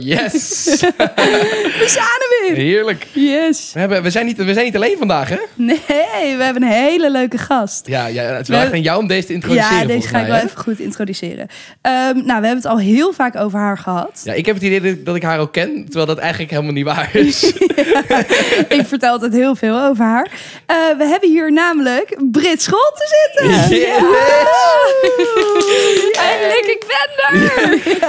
Yes! We zijn er weer. Heerlijk. Yes. We, hebben, we, zijn niet, we zijn niet alleen vandaag, hè? Nee, we hebben een hele leuke gast. Ja, ja het is wel echt aan jou om deze te introduceren. Ja, deze ga ik wel hè? even goed introduceren. Ehm, nou, we hebben het al heel vaak over haar gehad. Ja, ik heb het idee dat ik, haar ook ken, terwijl dat eigenlijk helemaal niet waar is. ik vertel altijd heel veel over haar. Eh, we hebben hier namelijk Brit School te zitten. Yes! Eindelijk, ik ben er.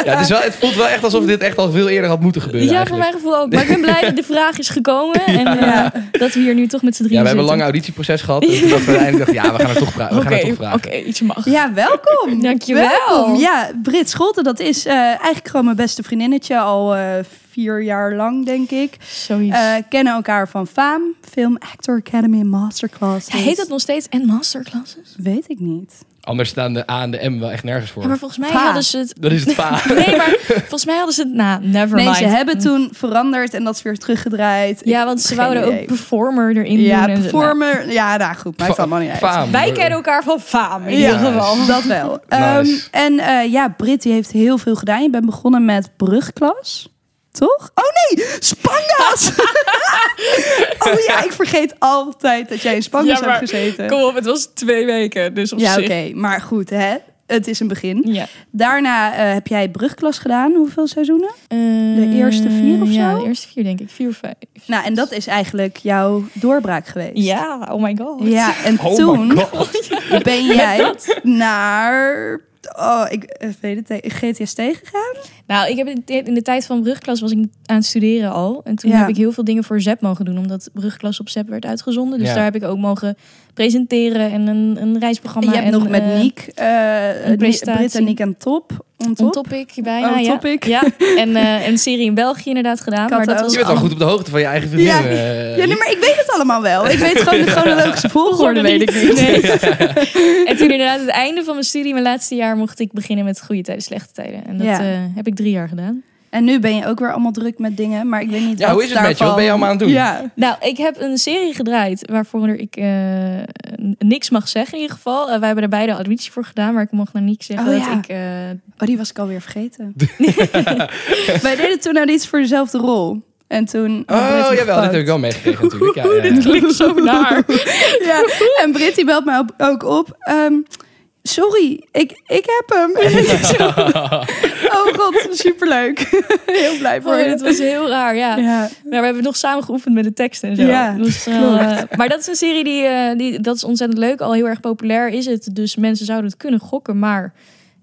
Ja, het, is wel, het voelt wel echt alsof dit echt al veel eerder had moeten gebeuren. Ja, voor mijn gevoel ook. Maar ik ben blij dat de vraag is gekomen. En eh, Ja. dat we hier nu toch met z'n Ja, drieën we hebben een lang auditieproces gehad. En toen dachten we uiteindelijk, dachten, ja, we gaan het toch, vra- we gaan het toch Oké, vragen. oké, iets mag. Ja, welkom. Dankjewel. Welkom. Ja, Brit Scholte, dat is eh, eigenlijk gewoon mijn beste vriendinnetje. Al eh, vier jaar lang, denk ik. Zoiets. Eh, kennen elkaar van FAAM, Film Actor Academy Masterclasses. Heet dat nog steeds en masterclasses? Weet ik niet. Anders staan de A en de M wel echt nergens voor. Ja, maar volgens mij hadden ze het... Dat is het va. Nee, maar volgens mij hadden ze het... Nou, never Nee, mind. ze hebben toen veranderd en dat is weer teruggedraaid. Ja, want ze wouden ook performer erin Ja, doen. en zo. performer. Ja, nou goed, maar het allemaal niet uit. faam. Nou, wij kennen elkaar van faam in Ja, ieder geval. dat wel. Nice. Ehm, en eh, ja, Brit die heeft heel veel gedaan. Je bent begonnen met brugklas. Toch? Oh nee, Spangas! oh ja, ik vergeet altijd dat jij in Spangas Ja, maar hebt gezeten. Kom op, het was twee weken. Dus op ja, oké. Maar goed, hè. Het is een begin. Ja. Daarna eh, heb jij brugklas gedaan. Hoeveel seizoenen? de eerste vier of Ja, zo? de eerste vier denk ik. Vier of vijf. Nou, en dat is eigenlijk jouw doorbraak geweest. Ja, oh my god. Ja, en Oh toen my god. ben jij naar... Oh, ik eh, weet het, GTST gegaan? Nou, ik heb in de, in de tijd van brugklas was ik aan het studeren al. En toen Ja. heb ik heel veel dingen voor ZEP mogen doen. Omdat brugklas op ZEP werd uitgezonden. Dus Ja. daar heb ik ook mogen presenteren en een, een reisprogramma. je hebt en, nog met eh, Niek, eh en Niek aan top. On On top. topic bijna, On ja. topic. Ja, en eh, een serie in België inderdaad gedaan. Maar dat was Je bent wel al- goed op de hoogte van je eigen vriendin. Ja. eh. Ja, nee, maar ik weet het allemaal wel. Ik weet gewoon de chronologische volgorde, weet ik niet. Nee. en toen inderdaad het einde van mijn studie, mijn laatste jaar, mocht ik beginnen met goede tijden, slechte tijden. En dat Ja. eh, heb ik drie jaar gedaan. En nu ben je ook weer allemaal druk met dingen, maar ik weet niet Ja, wat hoe is het met je? Wat ben je allemaal aan het doen? Ja, Nou, ik heb een serie gedraaid waarvoor ik eh, niks mag zeggen in ieder geval. Eh, wij hebben er beide auditie voor gedaan, maar ik mocht naar niks zeggen Oh, dat ja. ik... eh, oh, die was ik alweer vergeten. Wij deden toen nou iets voor dezelfde rol. En toen... Oh, jawel, dit heb ik wel meegekregen natuurlijk. Ja, ja, ja. Dit klinkt zo naar. Ja, en Britt die belt mij op- ook op. ehm, sorry, ik, ik heb hem. Oh god, superleuk. Heel blij voor Oh, je. dat was heel raar, ja. Ja, Maar we hebben nog samen geoefend met de teksten en zo. Ja, wel, eh, maar dat is een serie die, eh, die, dat is ontzettend leuk. Al heel erg populair is het. Dus mensen zouden het kunnen gokken, maar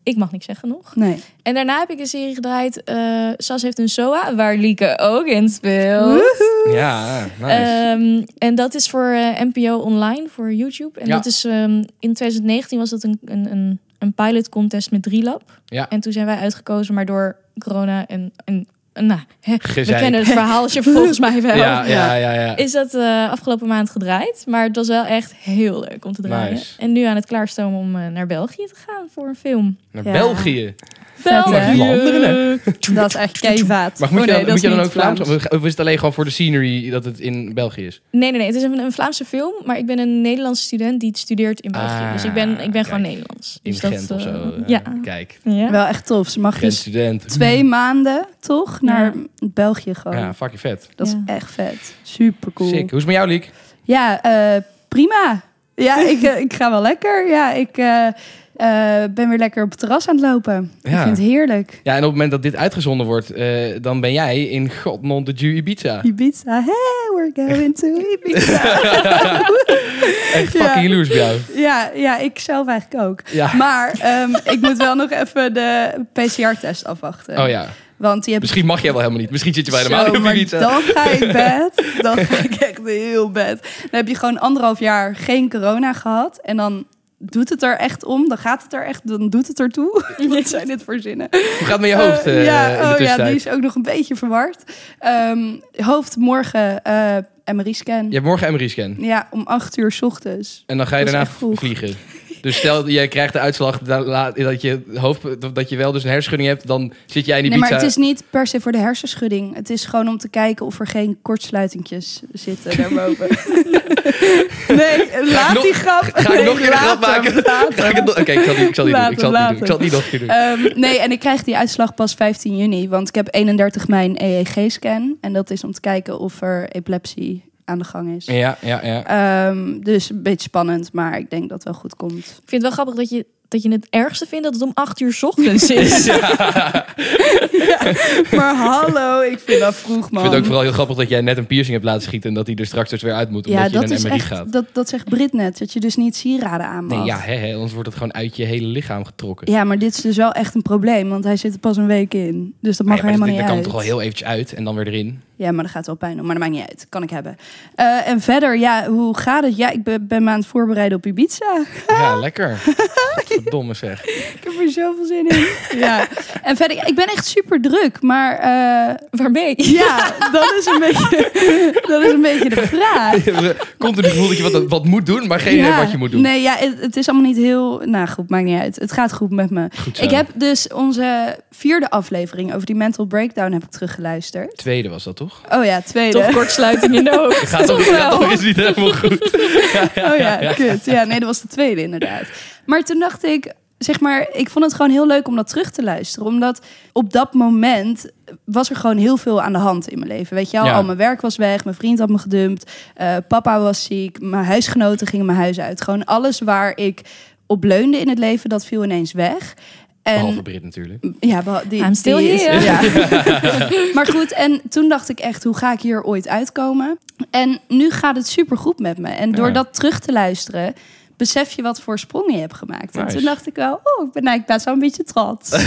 ik mag niks zeggen nog. nee. En daarna heb ik een serie gedraaid. eh Sas heeft een SOA, waar Lieke ook in speelt. Woehoe. Ja, nice. Ehm, en dat is voor eh, NPO Online, voor YouTube. En Ja. dat is ehm, in 2019 was dat een, een, een, een pilot contest met Drielab. Ja. En toen zijn wij uitgekozen, maar door corona en, en nou, we kennen het verhaaltje volgens mij wel. ja, ja, ja, ja. Is dat eh, afgelopen maand gedraaid. Maar het was wel echt heel leuk om te draaien. Nice. En nu aan het klaarstomen om eh, naar België te gaan voor een film. Naar Ja. België. Vlaanderen, Dat is echt keihard. Maar moet je Oh, dan, nee, moet je dat dan ook Vlaams? Of is het alleen gewoon voor de scenery dat het in België is? Nee, nee, nee. Het is een, een Vlaamse film. Maar ik ben een Nederlandse student die het studeert in België. Ah, dus ik ben, ik ben gewoon. Nederlands. In Dus dat, Gent of zo? eh, eh, ja. Kijk, ja. Wel echt tof. Ze mag Gent dus student. twee maanden, toch? Naar België gewoon. Ja, fucking vet. Dat is echt vet. Super cool. Sick. Hoe is het met jou, Liek? Ja, eh, prima. Ja, ik, ik ga wel lekker. Ja, ik eh, eh, ben weer lekker op het terras aan het lopen. Ik vind het heerlijk. Ja, en op het moment dat dit uitgezonden wordt, eh, dan ben jij in God non de Ju Ibiza. Ibiza, hey, we're going to Ibiza. Echt fucking Ja. jaloers bij jou. ja, ja, ik zelf eigenlijk ook. Ja. Maar ehm, ik moet wel nog even de PCR-test afwachten. Oh ja. Want die heb Misschien mag jij wel helemaal niet. Misschien zit je bij de op Ibiza. dan ga ik bed. Dan ga ik echt heel bed. Dan heb je gewoon anderhalf jaar geen corona gehad. En dan doet het er echt om. Dan gaat het er echt, dan doet het ertoe. Wat zijn dit voor zinnen? Hoe gaat het met je hoofd Eh, eh, ja, oh, ja, die is ook nog een beetje verward. Ehm, hoofd morgen eh MRI-scan. Je hebt morgen MRI-scan. Ja, om acht uur 's ochtends. En dan ga je daarna vliegen. Dus stel, jij krijgt de uitslag da- la- dat je, hoofd, dat je wel dus een hersenschudding hebt, dan zit jij in die Nee, maar het is niet per se voor de hersenschudding. Het is gewoon om te kijken of er geen kortsluitingjes zitten daarboven. nee, laat nog- die grap. Ga ik Nee, nog een grap maken? ik Oké, ik zal die, ik zal die doen. Ik zal doen. Ik niet nog een keer doen. Ehm, nee, en ik krijg die uitslag pas 15 juni. Want ik heb 31 mei een EEG-scan. En dat is om te kijken of er epilepsie aan de gang is. Ja, ja, ja. Ehm, dus een beetje spannend, maar ik denk dat het wel goed komt. Ik vind het wel grappig dat je, dat je het ergste vindt dat het om acht uur 's ochtends is. Maar hallo, ik vind dat vroeg, man. Ik vind het ook vooral heel grappig dat jij net een piercing hebt laten schieten en dat hij er straks dus weer uit moet omdat ja, je dat in een MRI echt, gaat. dat, dat zegt Brit net, dat je dus niet sieraden aan mag. Nee, ja, hè, hè, anders wordt het gewoon uit je hele lichaam getrokken. Ja, maar dit is dus wel echt een probleem, want hij zit er pas een week in. Dus dat mag Ah, ja, er helemaal niet dat kan uit. toch wel heel eventjes uit en dan weer erin. Ja, maar dat gaat wel pijn doen. Maar dat maakt niet uit. Kan ik hebben. Eh, en verder, ja, hoe gaat het? Ja, ik ben, ben me aan het voorbereiden op Ibiza. Ja, lekker. Verdomme zeg. Ik heb er zoveel zin in. ja. En verder, ja, ik ben echt super druk. Maar eh, Waarmee? ja, dat is, een beetje, dat is een beetje de vraag. Komt er het gevoel dat je wat, wat moet doen, maar geen idee Ja, wat je moet doen. Nee, ja, het, het is allemaal niet heel... Nou goed, maakt niet uit. Het gaat goed met me. Goed zo. Ik heb dus onze vierde aflevering over die mental breakdown heb ik teruggeluisterd. Tweede was dat toch? Oh ja, tweede. Toch kortsluiting in de hoofd. Gaat toch, gaat toch eens niet helemaal goed. Oh ja, kut. Ja, nee, dat was de tweede inderdaad. Maar toen dacht ik, zeg maar, ik vond het gewoon heel leuk om dat terug te luisteren. Omdat op dat moment was er gewoon heel veel aan de hand in mijn leven. Weet je wel, Ja. al mijn werk was weg, mijn vriend had me gedumpt, eh, papa was ziek, mijn huisgenoten gingen mijn huis uit. Gewoon alles waar ik op leunde in het leven, dat viel ineens weg. En Behalve Brit natuurlijk. ja, die, I'm still die is- here. ja. maar goed, en toen dacht ik echt, hoe ga ik hier ooit uitkomen? En nu gaat het supergoed met me. En door Ja. dat terug te luisteren, besef je wat voor sprongen je hebt gemaakt. En toen dacht ik wel, oh, ik ben eigenlijk best wel een beetje trots.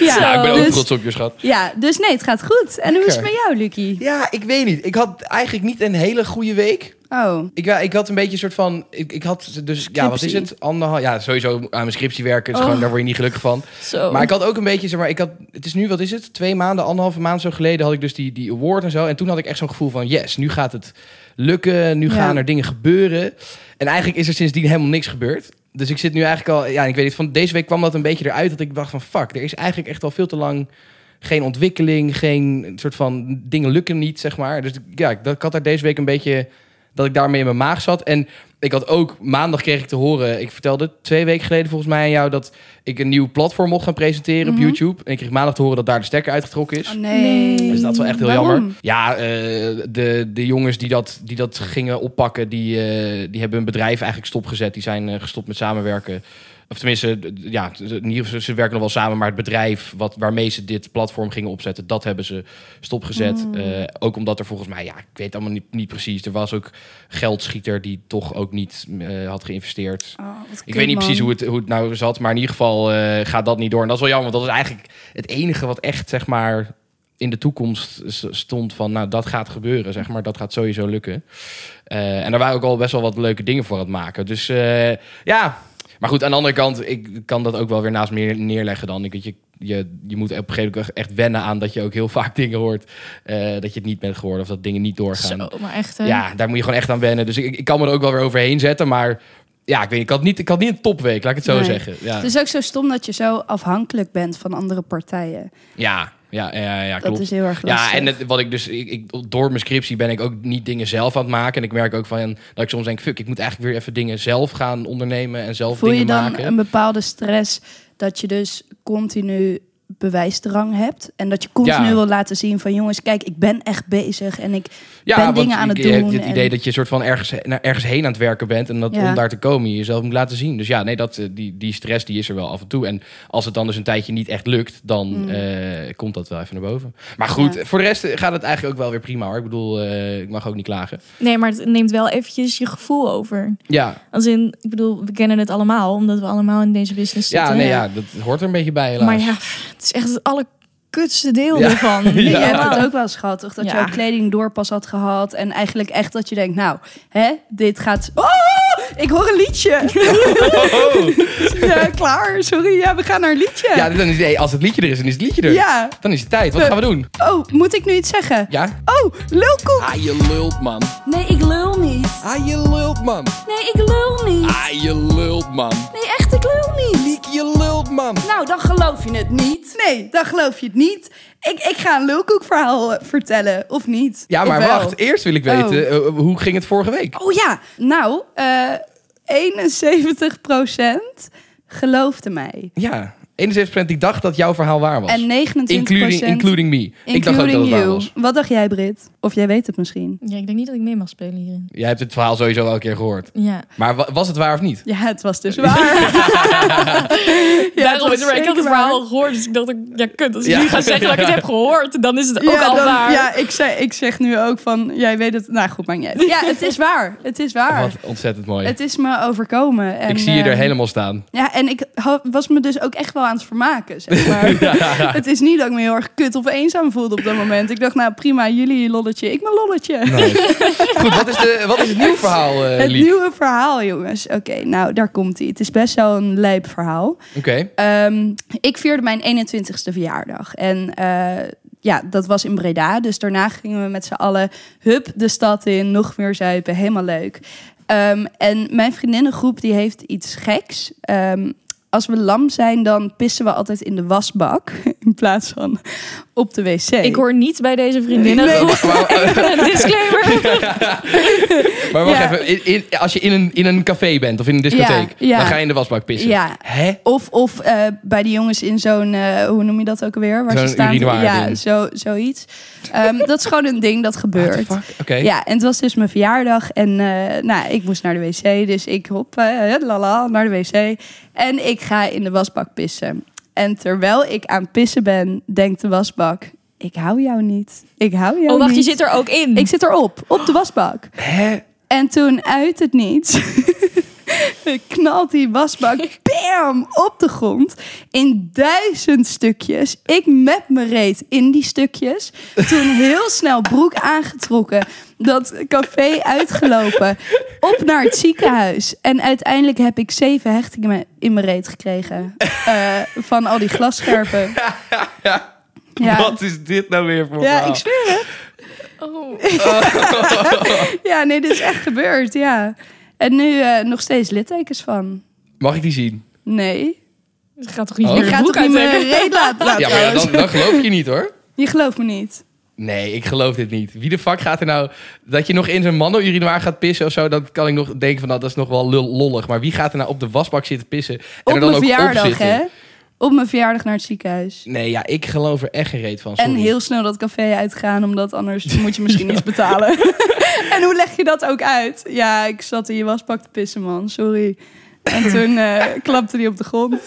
Ja, ik ben ook dus, trots op je schat. Ja, dus nee, het gaat goed. En hoe is het met jou, Lucie? Ja, ik weet niet. Ik had eigenlijk niet een hele goede week. Oh, Ik, wa- ik had een beetje een soort van... Ik, ik had dus... Ja, wat is het? Anderhalf... Ja, sowieso aan mijn scriptie werken. Dus Oh. gewoon, daar word je niet gelukkig van. Zo. Maar ik had ook een beetje, zeg maar, ik had, het is nu, wat is het? Twee maanden, anderhalve maand zo geleden had ik dus die, die award en zo. En toen had ik echt zo'n gevoel van, yes, nu gaat het lukken. Nu Ja. gaan er dingen gebeuren. En eigenlijk is er sindsdien helemaal niks gebeurd. Dus ik zit nu eigenlijk al, ja, ik weet niet, van deze week kwam dat een beetje eruit dat ik dacht van, fuck, er is eigenlijk echt al veel te lang geen ontwikkeling, geen soort van dingen lukken niet, zeg maar. Dus ja, ik, ik had daar deze week een beetje dat ik daarmee in mijn maag zat. En ik had ook maandag kreeg ik te horen, ik vertelde twee weken geleden volgens mij aan jou dat ik een nieuw platform mocht gaan presenteren Mhm. op YouTube. En ik kreeg maandag te horen dat daar de stekker uitgetrokken is. oh nee. Dus dat is wel echt heel Waarom? jammer. Ja, eh, de, de jongens die dat, die dat gingen oppakken, die, eh, die hebben hun bedrijf eigenlijk stopgezet. Die zijn eh, gestopt met samenwerken. Of tenminste, ja, ze werken nog wel samen, maar het bedrijf wat, waarmee ze dit platform gingen opzetten, dat hebben ze stopgezet. Mm. Eh, ook omdat er volgens mij, ja, ik weet allemaal niet, niet precies. Er was ook geldschieter die toch ook niet eh, had geïnvesteerd. Oh, Ik weet niet precies hoe het, hoe het nou zat, maar in ieder geval eh, gaat dat niet door. En dat is wel jammer, want dat is eigenlijk het enige wat echt, zeg maar, in de toekomst stond van, nou, dat gaat gebeuren, zeg maar. Dat gaat sowieso lukken. En daar waren ook al best wel wat leuke dingen voor aan het maken. Dus ja, maar goed, aan de andere kant, ik kan dat ook wel weer naast me neerleggen dan. Ik weet je, je, je moet op een gegeven moment echt wennen aan dat je ook heel vaak dingen hoort. eh, dat je het niet bent geworden of dat dingen niet doorgaan. Zo, maar echt. hè? Ja, daar moet je gewoon echt aan wennen. Dus ik, ik kan me er ook wel weer overheen zetten. Maar ja, ik weet ik had niet, ik had niet een topweek, laat ik het zo Nee. zeggen. Ja, Het is ook zo stom dat je zo afhankelijk bent van andere partijen. ja, ja, ja, ja, Dat klopt. is heel erg lastig. Ja, en het, wat ik dus, ik, ik, door mijn scriptie ben ik ook niet dingen zelf aan het maken. En ik merk ook van dat ik soms denk, fuck, ik moet eigenlijk weer even dingen zelf gaan ondernemen en zelf Voel je dingen dan maken. een bepaalde stress dat je dus continu bewijsdrang hebt en dat je continu Ja. wil laten zien van jongens, kijk, ik ben echt bezig en ik ja, ben dingen aan het je hebt doen het en- idee dat je soort van ergens, naar ergens heen aan het werken bent. En dat Ja. om daar te komen je jezelf moet laten zien. Dus ja, nee, dat, eh, die, die stress die is er wel af en toe. En als het dan dus een tijdje niet echt lukt, dan Mm. eh, komt dat wel even naar boven. Maar goed, Ja. voor de rest gaat het eigenlijk ook wel weer prima hoor. Ik bedoel, eh, ik mag ook niet klagen. Nee, maar het neemt wel eventjes je gevoel over. Ja, Als in, ik bedoel, we kennen het allemaal, omdat we allemaal in deze business zitten. ja, nee, ja, dat hoort er een beetje bij helaas. Maar ja, het is echt het kutste deel Ja. ervan. Ja. Nee, jij hebt het ook wel eens gehad, toch? Dat Ja. jouw kleding doorpas had gehad. En eigenlijk echt dat je denkt, nou, hè, dit gaat... Oh, ik hoor een liedje. ja, klaar. Sorry, ja, we gaan naar een liedje. Ja, dan is, als het liedje er is, dan is het liedje er. Ja. Dan is het tijd. Wat gaan we doen? Oh, moet ik nu iets zeggen? Ja? Oh, lulkoek. Ah, je lult, man. Nee, ik lul niet. Ah, je lult, man. Nee, ik lul niet. Ah, je lult, man. Nee, echt, ik lul niet. Liek, je lult, man. Nou, dan geloof je het niet. Nee, dan geloof je het niet. Ik, ik ga een lulkoekverhaal eh, vertellen, of niet? Ja, maar wacht. Eerst wil ik weten, eh, hoe ging het vorige week? Oh ja, nou, eh 71% geloofde mij. Ja, 71% die dacht dat jouw verhaal waar was. En 29% including, including me. ik dacht ook dat including het waar you. was. Wat dacht jij, Brit? Of jij weet het misschien? Ja, ik denk niet dat ik mee mag spelen hierin. Jij hebt het verhaal sowieso wel een keer gehoord. Ja. Maar wa- was het waar of niet? Ja, het was dus waar. ja, Daarom het is was er, ik had het verhaal waar. al gehoord, dus ik dacht, ja, kut. Als ik Ja. nu ga zeggen dat ik het heb gehoord, dan is het ook al dan- waar. Ja, ik, zei, ik zeg nu ook van, jij weet het. Nou goed, maakt niet uit. Ja, het is waar. Het is waar. Wat ontzettend mooi. Het is me overkomen. En, ik zie je er eh, helemaal staan. Ja, en ik ha- was me dus ook echt wel aan het vermaken, zeg maar. Het is niet dat ik me heel erg kut of eenzaam voelde op dat moment. Ik dacht, nou prima, jullie lolletje, ik mijn lolletje. Nice. Goed, wat is, de, wat is het nieuwe verhaal, eh Het Liek? nieuwe verhaal, jongens. Oké, nou, daar komt hij. Het is best wel een lijp verhaal. Oké. Ehm, ik vierde mijn 21ste verjaardag. En eh, ja, dat was in Breda. Dus daarna gingen we met z'n allen, hup, de stad in, nog meer zuipen. Helemaal leuk. Ehm, en mijn vriendinnengroep die heeft iets geks. Ehm, als we lam zijn, dan pissen we altijd in de wasbak. In plaats van op de wc. Ik hoor niet bij deze vriendinnen. Nee. Disclaimer. Maar wacht Ja. even, in, in- als je in een, in een café bent of in een discotheek, Ja, ja. dan ga je in de wasbak pissen. Ja. Hè? Of, of eh, bij de jongens in zo'n, eh, hoe noem je dat ook alweer? Waar Zo'n ze staan. urinoir Ja, ding. zo, zoiets. Ehm, dat is gewoon een ding dat What the gebeurt. Ja, en het was dus mijn verjaardag. En eh, nou, ik moest naar de wc. Dus ik hop, eh, lala, naar de wc. En ik ga in de wasbak pissen. En terwijl ik aan het pissen ben, denkt de wasbak... Ik hou jou niet. Ik hou jou Oh, wacht, je niet. zit er ook in. Ik zit erop, op de wasbak. Hè? En toen uit het niets knalt die wasbak bam op de grond in duizend stukjes. Ik met mijn reet in die stukjes. Toen heel snel broek aangetrokken, dat café uitgelopen, op naar het ziekenhuis. En uiteindelijk heb ik zeven hechtingen in mijn reet gekregen eh, van al die glasscherven. Ja. Wat is dit nou weer voor Ja, ik zweer het. Oh. Ja, nee, dit is echt gebeurd, ja. En nu eh, nog steeds littekens van. Mag ik die zien? Nee. Je gaat toch niet Oh. meer Ik het ga broek toch niet reet laten laten Ja, maar ja, dan, dan geloof ik je niet hoor. Je gelooft me niet. Nee, ik geloof dit niet. Wie de fuck gaat er nou... Dat je nog in zo'n mannenurinoir gaat pissen of zo... dan kan ik nog denken van, nou, dat is nog wel lul- lollig. Maar wie gaat er nou op de wasbak zitten pissen... en Op er dan mijn ook op verjaardag, zitten? hè? Op mijn verjaardag naar het ziekenhuis. Nee, ja, ik geloof er echt geen reet van. En heel snel dat café uitgaan, omdat anders moet je misschien iets betalen. en hoe leg je dat ook uit? Ja, ik zat in je wasbak te pissen, man. Sorry. En toen eh, klapte die op de grond.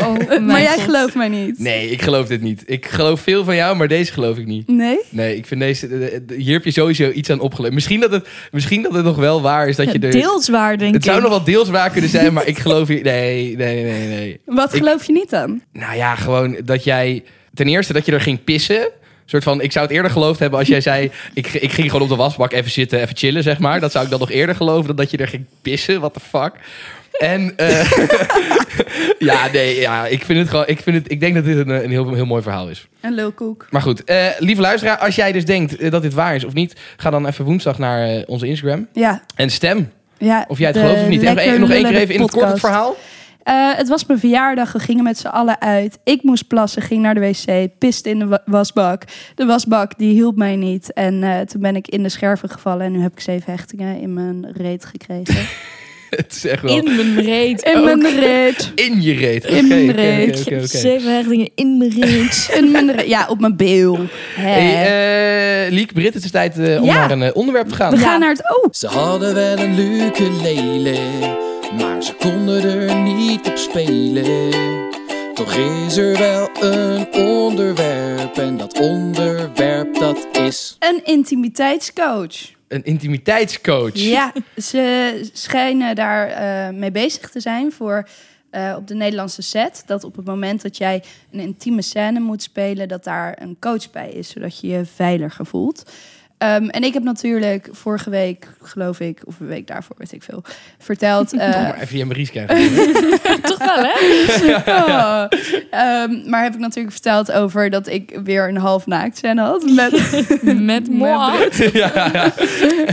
Oh, maar jij gelooft mij niet. Nee, ik geloof dit niet. Ik geloof veel van jou, maar deze geloof ik niet. Nee? Nee, ik vind deze... Hier heb je sowieso iets aan opgeleverd. Misschien dat het, misschien dat het nog wel waar is dat je Ja, er... deels waar, denk Het zou ik. nog wel deels waar kunnen zijn, maar ik geloof hier... Nee, nee, nee, nee. Wat Ik- geloof je niet dan? Nou ja, gewoon dat jij... Ten eerste dat je er ging pissen. soort van, ik zou het eerder geloofd hebben als jij zei... Ik, ik ging gewoon op de wasbak even zitten, even chillen, zeg maar. Dat zou ik dan nog eerder geloven dan dat je er ging pissen. What the fuck? En eh, ja, nee, ja, ik vind het gewoon... Ik, vind het, ik denk dat dit een, een heel, heel mooi verhaal is. Een lulkoek. Maar goed, eh, lieve luisteraar, als jij dus denkt eh, dat dit waar is of niet... ga dan even woensdag naar onze Instagram Ja. en stem ja of jij het gelooft of niet. En, Lekker nog één keer even in het kort het verhaal. Het was mijn verjaardag. We gingen met z'n allen uit. Ik moest plassen, ging naar de wc, piste in de wa- wasbak. De wasbak die hielp mij niet. En toen ben ik in de scherven gevallen. En nu heb ik zeven hechtingen in mijn reet gekregen. Het is echt wel... In mijn reet. In ook. mijn reet. In je reet. In mijn reet. heb oké. zeven hechtingen in mijn reet. In mijn reet. Ja, op mijn beel. Hè. Hey, eh Liek, Brit, het is tijd eh, om Ja. naar een eh, onderwerp te gaan. We Ja. gaan naar het... Oh, Ze hadden wel een ukulele, maar ze konden er niet op spelen. Toch is er wel een onderwerp en dat onderwerp dat is... een intimiteitscoach. Een intimiteitscoach. Ja, ze schijnen daar eh, mee bezig te zijn voor eh, op de Nederlandse set. Dat op het moment dat jij een intieme scène moet spelen, dat daar een coach bij is, zodat je je veiliger voelt. Ehm, en ik heb natuurlijk vorige week, geloof ik, of een week daarvoor, weet ik veel, verteld. eh, Maar even die Maries krijgen. Toch wel, hè? Oh. Ehm, maar heb ik natuurlijk verteld over dat ik weer een half naakt scène had. Met, Met moi. ja, ja. ja.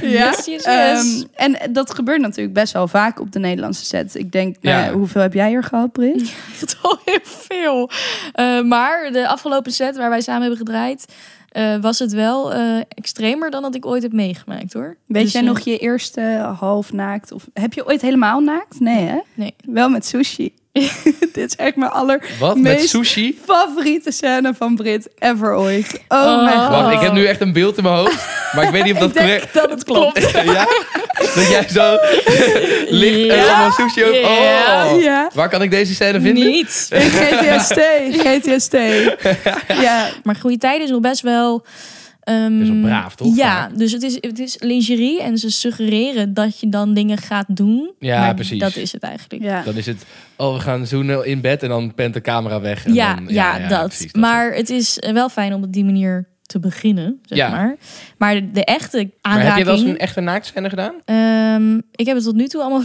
Yes, yes, yes. Ehm, en dat gebeurt natuurlijk best wel vaak op de Nederlandse set. Ik denk, nou, Ja. hoeveel heb jij er gehad, Brit? echt al heel veel. Eh, maar de afgelopen set waar wij samen hebben gedraaid, eh, was het wel eh, extremer dan dat ik ooit heb meegemaakt hoor. Weet Dus, jij eh, nog je eerste half naakt? Of heb je ooit helemaal naakt? Nee, hè? Nee. Wel met sushi. Dit is echt mijn aller Wat? Met sushi? favoriete scène van Brit ever ooit. Oh, Oh. mijn god. Wacht, ik heb nu echt een beeld in mijn hoofd. Maar ik weet niet of dat Ik denk correct dat het klopt. ja? Dat jij zo ligt en Ja. allemaal sushi ook. Ja. Oh. Ja. Waar kan ik deze scène vinden? Niet. In GTST. GTST. Ja, Maar Goede Tijden is nog best wel... ehm, Best wel braaf, toch? Ja, Vaak. dus het is, het is lingerie en ze suggereren dat je dan dingen gaat doen. Ja, maar precies. Dat is het eigenlijk. ja. Dan is het, oh, we gaan zoenen in bed en dan pent de camera weg. En Ja, dan, ja, dat. precies, maar het is wel fijn om op die manier te beginnen, zeg Ja. maar. Maar de, de echte Maar aanraking... heb je wel eens een echte naaktscène gedaan? Ehm, ik heb het tot nu toe allemaal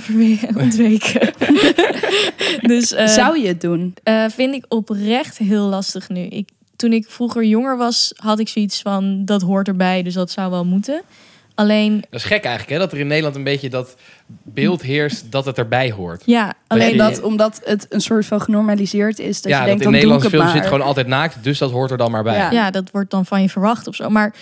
ontweken. dus eh, Zou je het doen? eh, vind ik oprecht heel lastig nu. Ik, toen ik vroeger jonger was, had ik zoiets van... dat hoort erbij, dus dat zou wel moeten. Alleen, Dat is gek eigenlijk, hè? Dat er in Nederland een beetje dat beeld heerst dat het erbij hoort. ja, alleen Dat, omdat het een soort van genormaliseerd is. Dat ja, je dat denkt, in doe ik Nederlandse films zit gewoon altijd naakt, dus dat hoort er dan maar bij. Ja. ja, dat wordt dan van je verwacht of zo. Maar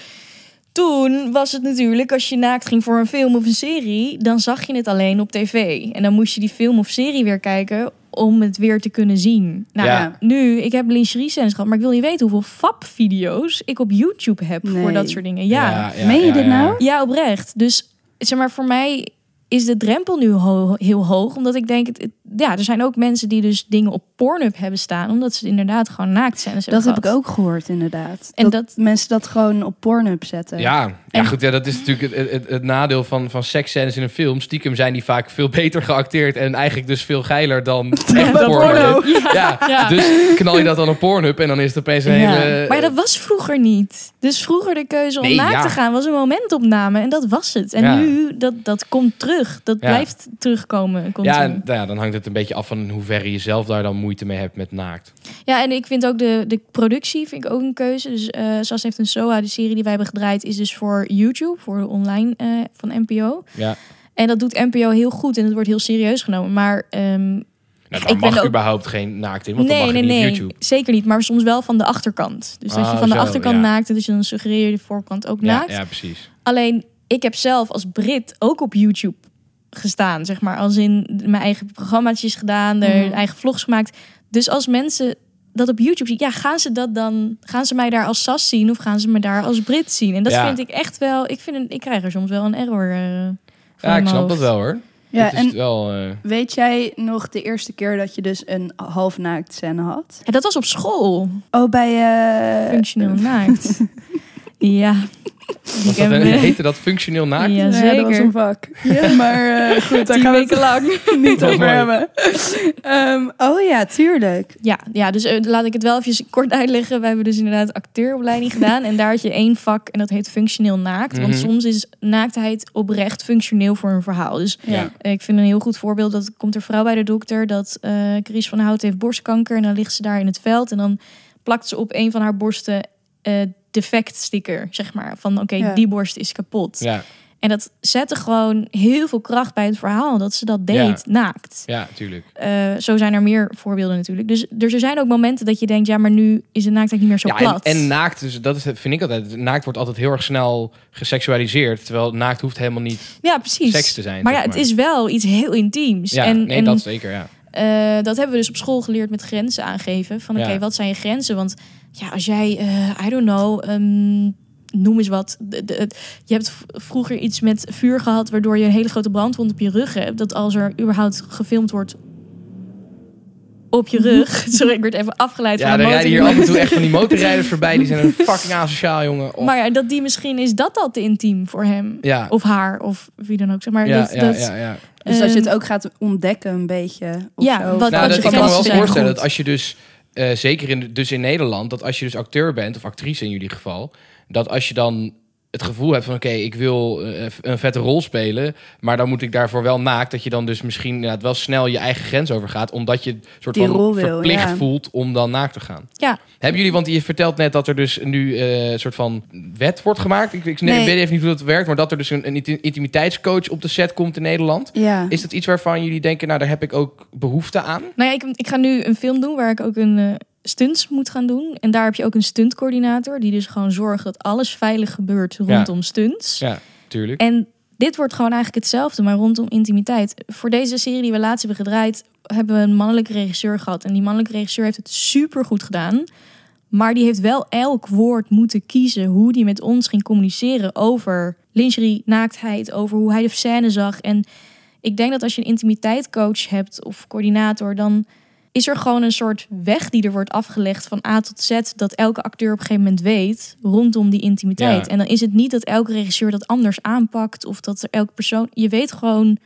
toen was het natuurlijk, als je naakt ging voor een film of een serie, dan zag je het alleen op tv. En dan moest je die film of serie weer kijken om het weer te kunnen zien. Nou, Ja. nu, ik heb lingerie scènes gehad, maar ik wil je weten hoeveel fap-video's ik op YouTube heb voor dat soort dingen. Ja, ja. Meen je dit nou? oprecht. Dus zeg maar, voor mij is de drempel nu ho- heel hoog, omdat ik denk, het, het- ja, er zijn ook mensen die dus dingen op Pornhub hebben staan, omdat ze inderdaad gewoon naakt zijn. Dat heb ik ook gehoord, inderdaad. En dat, dat- mensen dat gewoon op Pornhub zetten. Ja, ja En- goed, ja, dat is natuurlijk het, het, het nadeel van, van seksscènes in een film. Stiekem zijn die vaak veel beter geacteerd en eigenlijk dus veel geiler dan porno. porno. Ja. Ja. dus knal je dat dan op Pornhub en dan is het opeens een Ja. hele... Maar dat was vroeger niet. Dus vroeger de keuze om Nee, naakt ja. te gaan was een momentopname. En dat was het. En Ja. nu, dat, dat komt terug. Dat Ja. blijft terugkomen. continu. ja, en, nou ja, dan hangt het een beetje af van in hoeverre je zelf daar dan moeite mee hebt met naakt. ja, en ik vind ook de, de productie vind ik ook een keuze. Dus Sas heeft een SOA. De serie die wij hebben gedraaid is dus voor YouTube. Voor de online eh, van NPO. Ja. En dat doet NPO heel goed. En het wordt heel serieus genomen. Maar ehm, Nou, daar Ik mag ook- überhaupt geen naakt in, want nee, dan mag nee, je niet nee. op YouTube. Zeker niet. Maar soms wel van de achterkant. Dus dat je Oh, van de zo, achterkant ja. naakt. en Dus dan suggereer je de voorkant ook Ja, naakt. ja, precies. Alleen, ik heb zelf als Brit ook op YouTube gestaan. Zeg maar, als in mijn eigen programmaatjes gedaan, er Mhm. eigen vlogs gemaakt. Dus als mensen dat op YouTube zien, ja, gaan ze dat dan, gaan ze mij daar als Sas zien of gaan ze me daar als Brit zien? En dat Ja. vind ik echt wel, ik vind, een, ik krijg er soms wel een error. eh, van Ja, ik snap dat wel hoor. Ja, het is en wel... eh, weet jij nog de eerste keer dat je dus een half naakt scène had? Ja, dat was op school, Oh, bij... eh functioneel naakt. ja. was dat een, eh, heette dat functioneel naakt? Ja, Ja, dat was zeker. een vak. Ja, maar eh, goed, daar gaan we weken lang. niet over mooi. hebben. Ehm, oh ja, tuurlijk. Ja, ja dus eh, laat ik het wel even kort uitleggen. We hebben dus inderdaad acteuropleiding gedaan. En daar had je één vak en dat heet functioneel naakt. Want Mhm. soms is naaktheid oprecht functioneel voor een verhaal. Dus Ja. ik vind een heel goed voorbeeld. Dat komt er vrouw bij de dokter. Dat eh Chris van Hout heeft borstkanker. En dan ligt ze daar in het veld. En dan plakt ze op een van haar borsten eh, defect sticker. Zeg maar. Van oké, Ja. die borst is kapot. Ja, En dat zette gewoon heel veel kracht bij het verhaal. Dat ze dat deed Ja. naakt. ja, tuurlijk. Eh, zo zijn er meer voorbeelden natuurlijk. Dus, dus er zijn ook momenten dat je denkt, ja, maar nu is de naaktheid niet meer zo Ja, en, plat. en naakt, dus dat is, vind ik altijd. Naakt wordt altijd heel erg snel geseksualiseerd. Terwijl naakt hoeft helemaal niet ja, precies. seks te zijn. maar ja, het is wel iets heel intiems. Ja, en nee, en, dat zeker, ja. eh, dat hebben we dus op school geleerd met grenzen aangeven. Van oké, Ja. wat zijn je grenzen? Want ja, als jij, eh, I don't know, ehm, noem eens wat. De, de- je hebt vroeger iets met vuur gehad, waardoor je een hele grote brandwond op je rug hebt. Dat als er überhaupt gefilmd wordt op je rug. Sorry, ik werd even afgeleid Ja, van er een rijden hier af en toe echt van die motorrijders voorbij. Die zijn een fucking asociaal, jongen. Oh, Maar ja, dat die misschien is dat al te intiem voor hem. ja. Of haar, of wie dan ook. Zeg maar, ja, dat, ja, dat, ja, ja. Dus dat je het Ehm, ook gaat ontdekken een beetje. Of Ja, zo. wat- Nou, je dat, ik kan me wel voorstellen dat als je dus, eh, zeker in, dus in Nederland, dat als je dus acteur bent, of actrice in jullie geval, dat als je dan het gevoel hebt van oké, ik wil eh, een vette rol spelen, maar dan moet ik daarvoor wel naakt, dat je dan dus misschien inderdaad wel snel je eigen grens overgaat, omdat je soort Die van rol wil, verplicht ja. voelt om dan naakt te gaan. Ja. Hebben jullie, want je vertelt net dat er dus nu eh, een soort van wet wordt gemaakt. Ik, ik Nee. weet even niet hoe dat werkt, maar dat er dus een, een inti- intimiteitscoach op de set komt in Nederland. ja. Is dat iets waarvan jullie denken, nou daar heb ik ook behoefte aan? Nou ja, ik, ik ga nu een film doen waar ik ook een eh, stunts moet gaan doen. En daar heb je ook een stuntcoördinator. Die dus gewoon zorgt dat alles veilig gebeurt rondom stunts. Ja, tuurlijk. En dit wordt gewoon eigenlijk hetzelfde, maar rondom intimiteit. Voor deze serie die we laatst hebben gedraaid, hebben we een mannelijke regisseur gehad. En die mannelijke regisseur heeft het super goed gedaan. Maar die heeft wel elk woord moeten kiezen hoe die met ons ging communiceren over lingerie, naaktheid, over hoe hij de scène zag. En ik denk dat als je een intimiteitscoach hebt of coördinator, dan is er gewoon een soort weg die er wordt afgelegd van A tot Z, dat elke acteur op een gegeven moment weet rondom die intimiteit. Ja. En dan is het niet dat elke regisseur dat anders aanpakt of dat er elke persoon. Je weet gewoon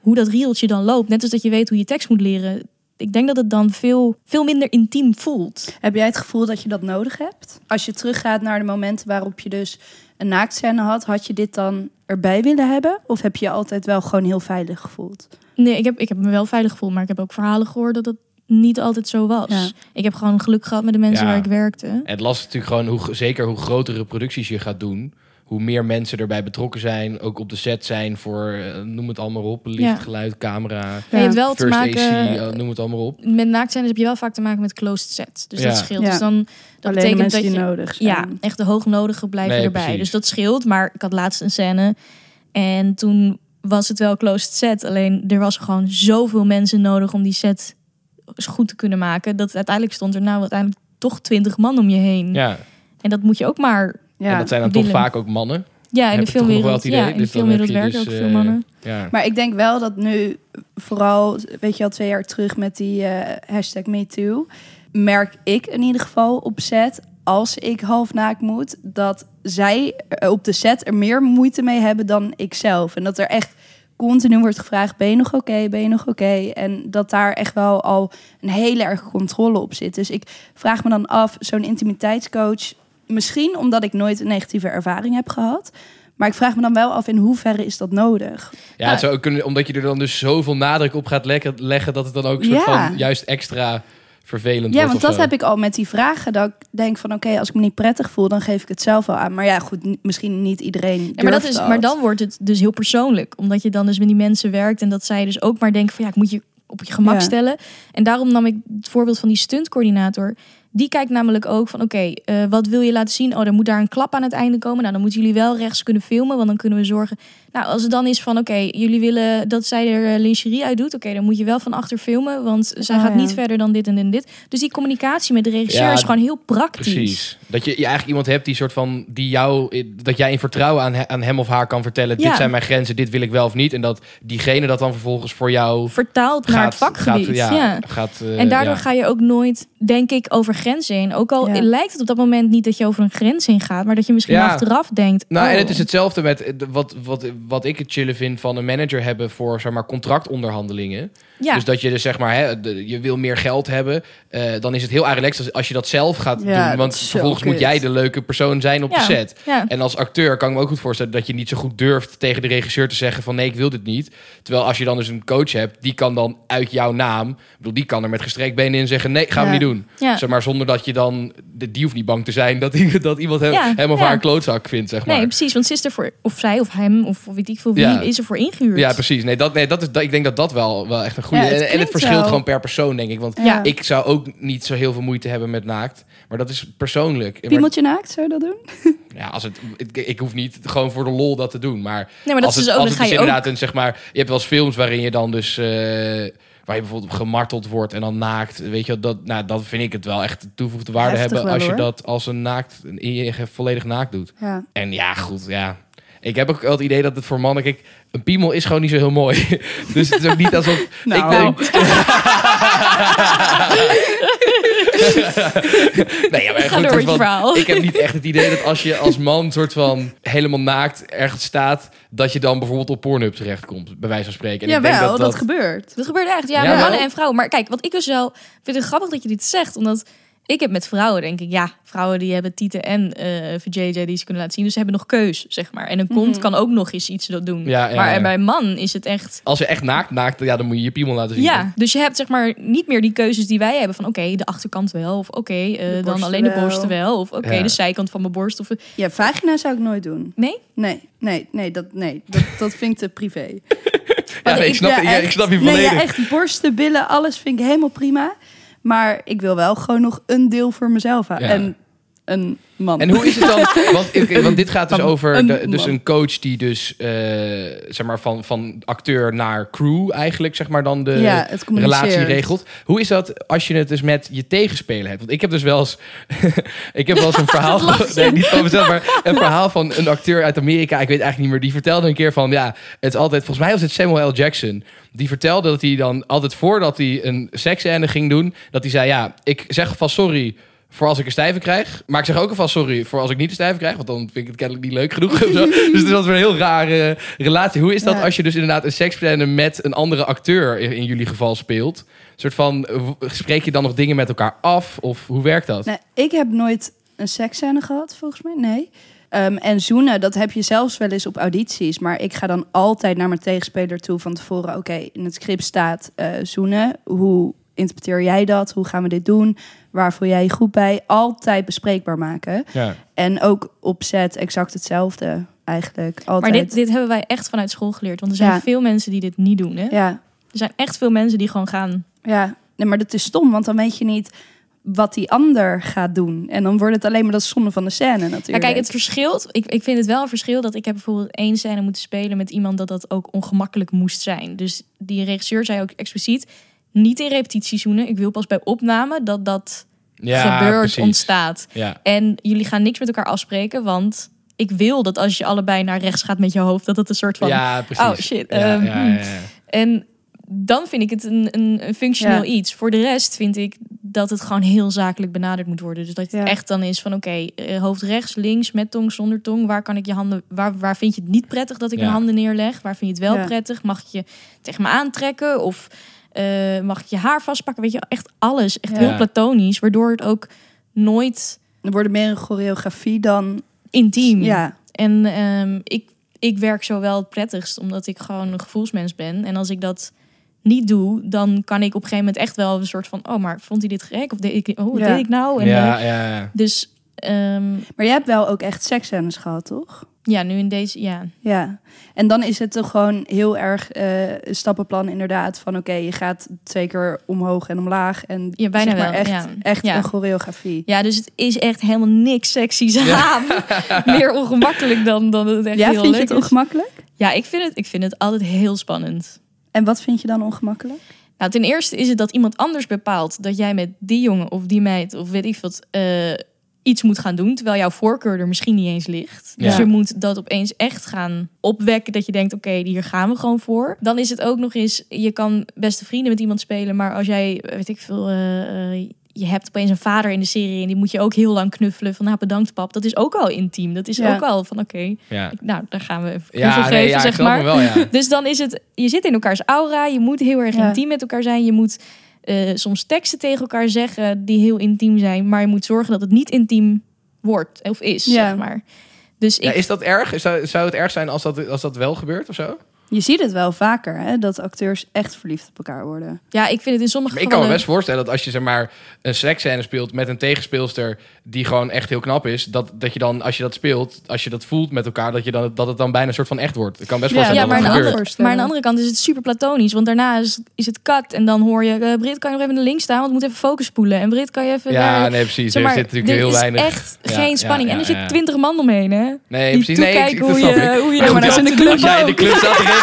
hoe dat rieltje dan loopt. Net als dat je weet hoe je tekst moet leren. Ik denk dat het dan veel, veel minder intiem voelt. Heb jij het gevoel dat je dat nodig hebt? Als je teruggaat naar de momenten waarop je dus een naaktscène had, had je dit dan erbij willen hebben? Of heb je je altijd wel gewoon heel veilig gevoeld? Nee, ik heb, ik heb me wel veilig gevoeld, maar ik heb ook verhalen gehoord dat het niet altijd zo was. Ja. Ik heb gewoon geluk gehad met de mensen Ja. waar ik werkte. En het lastig natuurlijk gewoon, hoe, zeker hoe grotere producties je gaat doen, hoe meer mensen erbij betrokken zijn, ook op de set zijn voor, eh, noem het allemaal op, licht, Ja. geluid, camera, Je hebt wel te first maken AC, eh, noem het allemaal op. met naaktscènes heb je wel vaak te maken met closed sets. Dus Ja. dat scheelt. Ja. Dus dan dat Alleen betekent mensen dat die je nodig zijn. ja, echt de hoognodige blijven Nee, erbij. precies. Dus dat scheelt. Maar ik had laatst een scène en toen was het wel closed set. Alleen er was gewoon zoveel mensen nodig om die set goed te kunnen maken. Dat uiteindelijk stond er nou uiteindelijk toch twintig man om je heen. Ja, En dat moet je ook maar. Ja. en dat zijn dan toch vaak ook mannen. Ja, in de filmwereld. Ja, in de Dus filmwereld werken dus, ook veel eh, mannen. Ja. Maar ik denk wel dat nu, vooral, weet je al, twee jaar terug met die eh, hashtag MeToo, merk ik in ieder geval op set, als ik half naakt moet, dat zij er op de set er meer moeite mee hebben dan ik zelf. En dat er echt continu wordt gevraagd, ben je nog oké, ben je nog oké? En dat daar echt wel al een hele erg controle op zit. Dus ik vraag me dan af, zo'n intimiteitscoach, misschien omdat ik nooit een negatieve ervaring heb gehad, maar ik vraag me dan wel af in hoeverre is dat nodig? Ja, het zou ook kunnen, omdat je er dan dus zoveel nadruk op gaat leggen, dat het dan ook soort Ja. van juist extra vervelend Ja, wordt. want of dat zo. heb ik al met die vragen. Dat ik denk van oké, als ik me niet prettig voel, dan geef ik het zelf wel aan. Maar ja, goed, misschien niet iedereen. Ja, maar, dat is, maar dan wordt het dus heel persoonlijk. Omdat je dan dus met die mensen werkt. En dat zij dus ook maar denken van ja, ik moet je op je gemak Ja. stellen. En daarom nam ik het voorbeeld van die stuntcoördinator. Die kijkt namelijk ook van oké, eh, wat wil je laten zien? Oh, er moet daar een klap aan het einde komen. Nou, dan moeten jullie wel rechts kunnen filmen. Want dan kunnen we zorgen. Nou, als het dan is van oké, jullie willen dat zij er eh, lingerie uit doet. Oké, dan moet je wel van achter filmen. Want zij Oh, gaat ja. niet verder dan dit en dit en dit. Dus die communicatie met de regisseur Ja, is gewoon heel praktisch. Precies. Dat je, je eigenlijk iemand hebt die soort van die jou dat jij in vertrouwen aan, aan hem of haar kan vertellen. Ja. Dit zijn mijn grenzen, dit wil ik wel of niet. En dat diegene dat dan vervolgens voor jou Vertaald naar het vakgebied. Gaat, ja, ja. Gaat, eh, En daardoor ja. ga je ook nooit, denk ik, over grenzen heen. Ook al Ja. lijkt het op dat moment niet dat je over een grens heen gaat, maar dat je misschien Ja. achteraf denkt. Nou, oh, en het is hetzelfde met eh, de- wat, wat, wat ik het chillen vind van een manager hebben voor zeg maar, contractonderhandelingen. ja. Dus dat je dus zeg maar, hè, de- je wil meer geld hebben, eh, dan is het heel erg relaxed als, als je dat zelf gaat Ja, doen. Want vervolgens moet jij de leuke persoon zijn op Ja. de set. ja. En als acteur kan ik me ook goed voorstellen dat je niet zo goed durft tegen de regisseur te zeggen van nee, ik wil dit niet. Terwijl als je dan dus een coach hebt, die kan dan uit jouw naam, ik bedoel, die kan er met gestrekt benen in zeggen nee, gaan we niet doen. Ja. Zeg maar zonder dat je dan, de- die hoeft niet bang te zijn dat, dat iemand hem, Ja, hem of haar een klootzak vindt, zeg maar. Nee, precies. Want ze is er voor, of zij of hem, of weet ik veel wie, Ja. is er voor ingehuurd. Ja, precies. Nee, dat, nee dat is, dat, ik denk dat dat wel, wel echt een goede... Ja, het en, en het verschilt wel- gewoon per persoon, denk ik. Want Ja. ik zou ook niet zo heel veel moeite hebben met naakt. Maar dat is persoonlijk. Maar, Piemeltje naakt, zou je dat doen? ja, als het, ik, ik hoef niet gewoon voor de lol dat te doen. Maar, Nee, maar dat als is het, dus ook, als dan het ga dus je ook... inderdaad een, zeg maar... Je hebt wel eens films waarin je dan dus... eh, waar je bijvoorbeeld op gemarteld wordt en dan naakt. Weet je, wel, dat, nou, dat vind ik het wel echt toevoegde waarde Heftig hebben wel, als je hoor. dat als een naakt, in je volledig naakt doet. Ja. En ja, goed, ja. Ik heb ook wel het idee dat het voor mannen... Kijk, een piemel is gewoon niet zo heel mooi. dus het is ook niet alsof... Nou. Ik denk... nee, ja, maar Ga goed, wel-. Ik heb niet echt het idee dat als je als man soort van helemaal naakt ergens staat, dat je dan bijvoorbeeld op Pornhub terechtkomt, bij wijze van spreken. En ik denk Jawel, dat, dat, dat, gebeurt. Dat gebeurt echt, ja, Ja, wel? mannen en vrouwen. Maar kijk, wat ik dus wel vind het grappig dat je dit zegt, omdat ik heb met vrouwen, denk ik, ja, vrouwen die hebben tieten en eh VJJ die ze kunnen laten zien, dus ze hebben nog keus, zeg maar. En een kont Mhm. kan ook nog eens iets dat doen. Ja, ja, maar ja. bij een man is het echt Als je echt naakt naakt, ja, dan moet je je piemel laten zien. Ja, dus je hebt zeg maar niet meer die keuzes die wij hebben van oké, de achterkant wel of oké, eh, dan alleen de borsten wel of oké, Ja. de zijkant van mijn borst of Ja, vagina zou ik nooit doen. nee. Nee, nee, nee, dat, nee, dat, dat vind ik te privé. Ja, nee, ik, snap, ja, ik echt. snap je Nee, volledig. ja, echt borsten, billen, alles vind ik helemaal prima. Maar ik wil wel gewoon nog een deel voor mezelf. Ja. En een man. En hoe is het dan? Want, want dit gaat dus over een de, dus man. een coach die dus eh, zeg maar van, van acteur naar crew eigenlijk zeg maar dan de ja, relatie regelt. Hoe is dat als je het dus met je tegenspeler hebt? Want ik heb dus wel eens, ik heb wel eens een verhaal, nee, niet van mezelf, maar een verhaal van een acteur uit Amerika. Ik weet eigenlijk niet meer. Die vertelde een keer van, ja, het is altijd, volgens mij was het Samuel L. Jackson. Die vertelde dat hij dan altijd voordat hij een seksscène ging doen, dat hij zei, ja, ik zeg vast sorry voor als ik een stijve krijg. Maar ik zeg ook alvast sorry voor als ik niet een stijve krijg. Want dan vind ik het kennelijk niet leuk genoeg. dus het is altijd een heel rare relatie. Hoe is dat Ja. als je dus inderdaad een seksscène met een andere acteur in, jullie geval speelt? Een soort van, eh, spreek je dan nog dingen met elkaar af? Of hoe werkt dat? Ik heb nooit een seksscène gehad, volgens mij. Nee. Ehm, en zoenen, dat heb je zelfs wel eens op audities. Maar ik ga dan altijd naar mijn tegenspeler toe van tevoren. Oké, in het script staat eh, zoenen. Hoe interpreteer jij dat? Hoe gaan we dit doen? Waar voel jij je goed bij? Altijd bespreekbaar maken. Ja. En ook op set exact hetzelfde eigenlijk. Altijd. Maar dit, dit hebben wij echt vanuit school geleerd, want er zijn Ja. veel mensen die dit niet doen. Hè? Ja, Er zijn echt veel mensen die gewoon gaan. ja. Nee, maar dat is stom, want dan weet je niet wat die ander gaat doen. En dan wordt het alleen maar dat zonde van de scène natuurlijk. Ja, kijk, het verschilt. Ik, ik vind het wel een verschil dat ik heb bijvoorbeeld één scène moeten spelen met iemand dat dat ook ongemakkelijk moest zijn. Dus die regisseur zei ook expliciet niet in repetitiezoenen. Ik wil pas bij opname dat dat Ja, gebeurt, precies. ontstaat. Ja. En jullie gaan niks met elkaar afspreken, want ik wil dat als je allebei naar rechts gaat met je hoofd, dat het een soort van. ja, precies. oh shit. Ja, ehm, ja, ja, ja. En dan vind ik het een, een, een functioneel Ja. iets. Voor de rest vind ik dat het gewoon heel zakelijk benaderd moet worden. Dus dat het Ja. echt dan is van oké, eh, hoofd rechts, links, met tong, zonder tong. Waar kan ik je handen, waar, waar vind je het niet prettig dat ik Ja. mijn handen neerleg? Waar vind je het wel Ja. prettig? Mag ik je tegen me aantrekken? Of eh, mag ik je haar vastpakken? Weet je, echt alles. Echt Ja. heel platonisch. Waardoor het ook nooit Er wordt meer een choreografie dan... intiem. Ja, En ehm, ik, ik werk zo wel het prettigst, omdat ik gewoon een gevoelsmens ben. En als ik dat niet doe, dan kan ik op een gegeven moment echt wel een soort van... oh, maar vond hij dit gek? Of deed ik, oh, wat Ja. deed ik nou? En, ja, eh, ja, ja. dus ehm, maar jij hebt wel ook echt seksscènes gehad, toch? ja, nu in deze... Ja, Ja. En dan is het toch gewoon heel erg eh, een stappenplan inderdaad. Van oké, je gaat twee keer omhoog en omlaag. En Ja, bijna zeg maar wel, echt, ja. echt Ja. een choreografie. ja, dus het is echt helemaal niks seksies aan. Meer ongemakkelijk dan, dan het echt Ja, heel vind je het is. ongemakkelijk? Ja, ik vind, het, ik vind het altijd heel spannend. En wat vind je dan ongemakkelijk? Nou, ten eerste is het dat iemand anders bepaalt dat jij met die jongen of die meid of weet ik wat eh, iets moet gaan doen, terwijl jouw voorkeur er misschien niet eens ligt. Ja. Dus je moet dat opeens echt gaan opwekken dat je denkt, oké, hier gaan we gewoon voor. Dan is het ook nog eens, je kan beste vrienden met iemand spelen, maar als jij, weet ik veel, eh, eh, je hebt opeens een vader in de serie en die moet je ook heel lang knuffelen van, nou bedankt pap, dat is ook al intiem. Dat is Ja. ook al van, oké, ja. nou, daar gaan we even Ja, nee, geven, ja, zeg maar. hem wel, ja. Dus dan is het, je zit in elkaars aura, je moet heel erg Ja. intiem met elkaar zijn. Je moet eh, soms teksten tegen elkaar zeggen die heel intiem zijn, maar je moet zorgen dat het niet intiem wordt of is, Ja. zeg maar. Dus Ja, ik, is dat erg? Is dat- zou het erg zijn als dat, als dat wel gebeurt of zo? Je ziet het wel vaker, hè, dat acteurs echt verliefd op elkaar worden. ja, ik vind het in sommige Maar ik kan me best voorstellen dat als je zeg maar een seksscène speelt met een tegenspeelster die gewoon echt heel knap is, dat, dat je dan als je dat speelt, als je dat voelt met elkaar, dat, je dan, dat het dan bijna een soort van echt wordt. Ik kan best Ja, voorstellen Ja, maar dat aan, dat de gebeurt. andere, maar aan de andere kant is het super platonisch. Want daarna is, is het cut. En dan hoor je... eh, Brit, kan je nog even naar links staan? Want we moeten even focus spoelen. En Brit, kan je even... Ja, daar... nee, precies. Zeg er zit natuurlijk er heel is weinig. echt Ja, geen ja, spanning. ja, en er zitten twintig man omheen, hè? Nee, die precies. Nee, ik, hoe je- snap ik. hoe je- Maar Ja, maar goed, dat is in de club Als jij in de club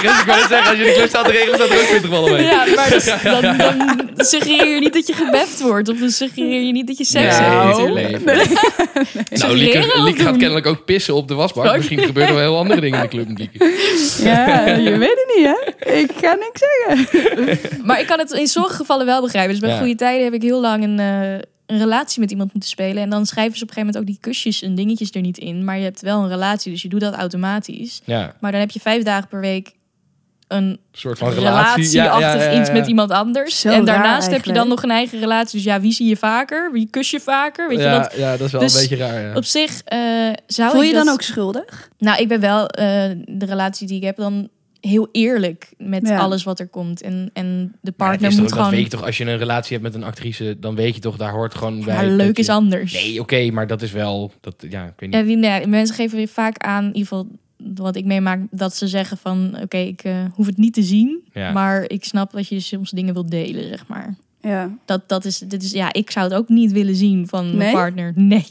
ik wou net zeggen, als je in de club staat te regelen, staat er ook 20 man omheen. Ja, maar dus, dan, dan suggereer je niet dat je gebeft wordt. Of dan suggereer je niet dat je seks Nee, hebt. Nou, Lieke, Lieke gaat kennelijk ook pissen op de wasbak. Misschien gebeuren er wel heel andere dingen in de club met Lieke. Ja, je weet het niet, hè? Ik ga niks zeggen. Maar ik kan het in sommige gevallen wel begrijpen. Dus bij Ja. goede tijden heb ik heel lang een, eh, een relatie met iemand moeten spelen. En dan schrijven ze op een gegeven moment ook die kusjes en dingetjes er niet in. Maar je hebt wel een relatie, dus je doet dat automatisch. Ja, Maar dan heb je vijf dagen per week een soort van relatie. relatieachtig Ja, ja, ja, iets met iemand anders. Zo en raar daarnaast heb je dan nog een eigen relatie. Dus ja, wie zie je vaker? Wie kus je vaker? Weet je ja, dat? ja, dat is wel Dus een beetje raar. Ja. Op zich eh, zou Voel ik je dat- dan ook schuldig? Nou, ik ben wel eh, de relatie die ik heb dan heel eerlijk met Ja. alles wat er komt. En, en de partner moet dat gewoon... weet je toch, als je een relatie hebt met een actrice, dan weet je toch, daar hoort gewoon bij. Ja, leuk je- is anders. Nee, oké, maar dat is wel, dat, ja, ik weet niet. Ja, die, nee, mensen geven weer vaak aan, in ieder geval wat ik meemaak, dat ze zeggen van... Oké, ik eh, hoef het niet te zien, Ja. maar ik snap dat je soms dingen wilt delen, zeg maar. Ja. Dat, dat is, dit is, ja, ik zou het ook niet willen zien van mijn partner. Nee.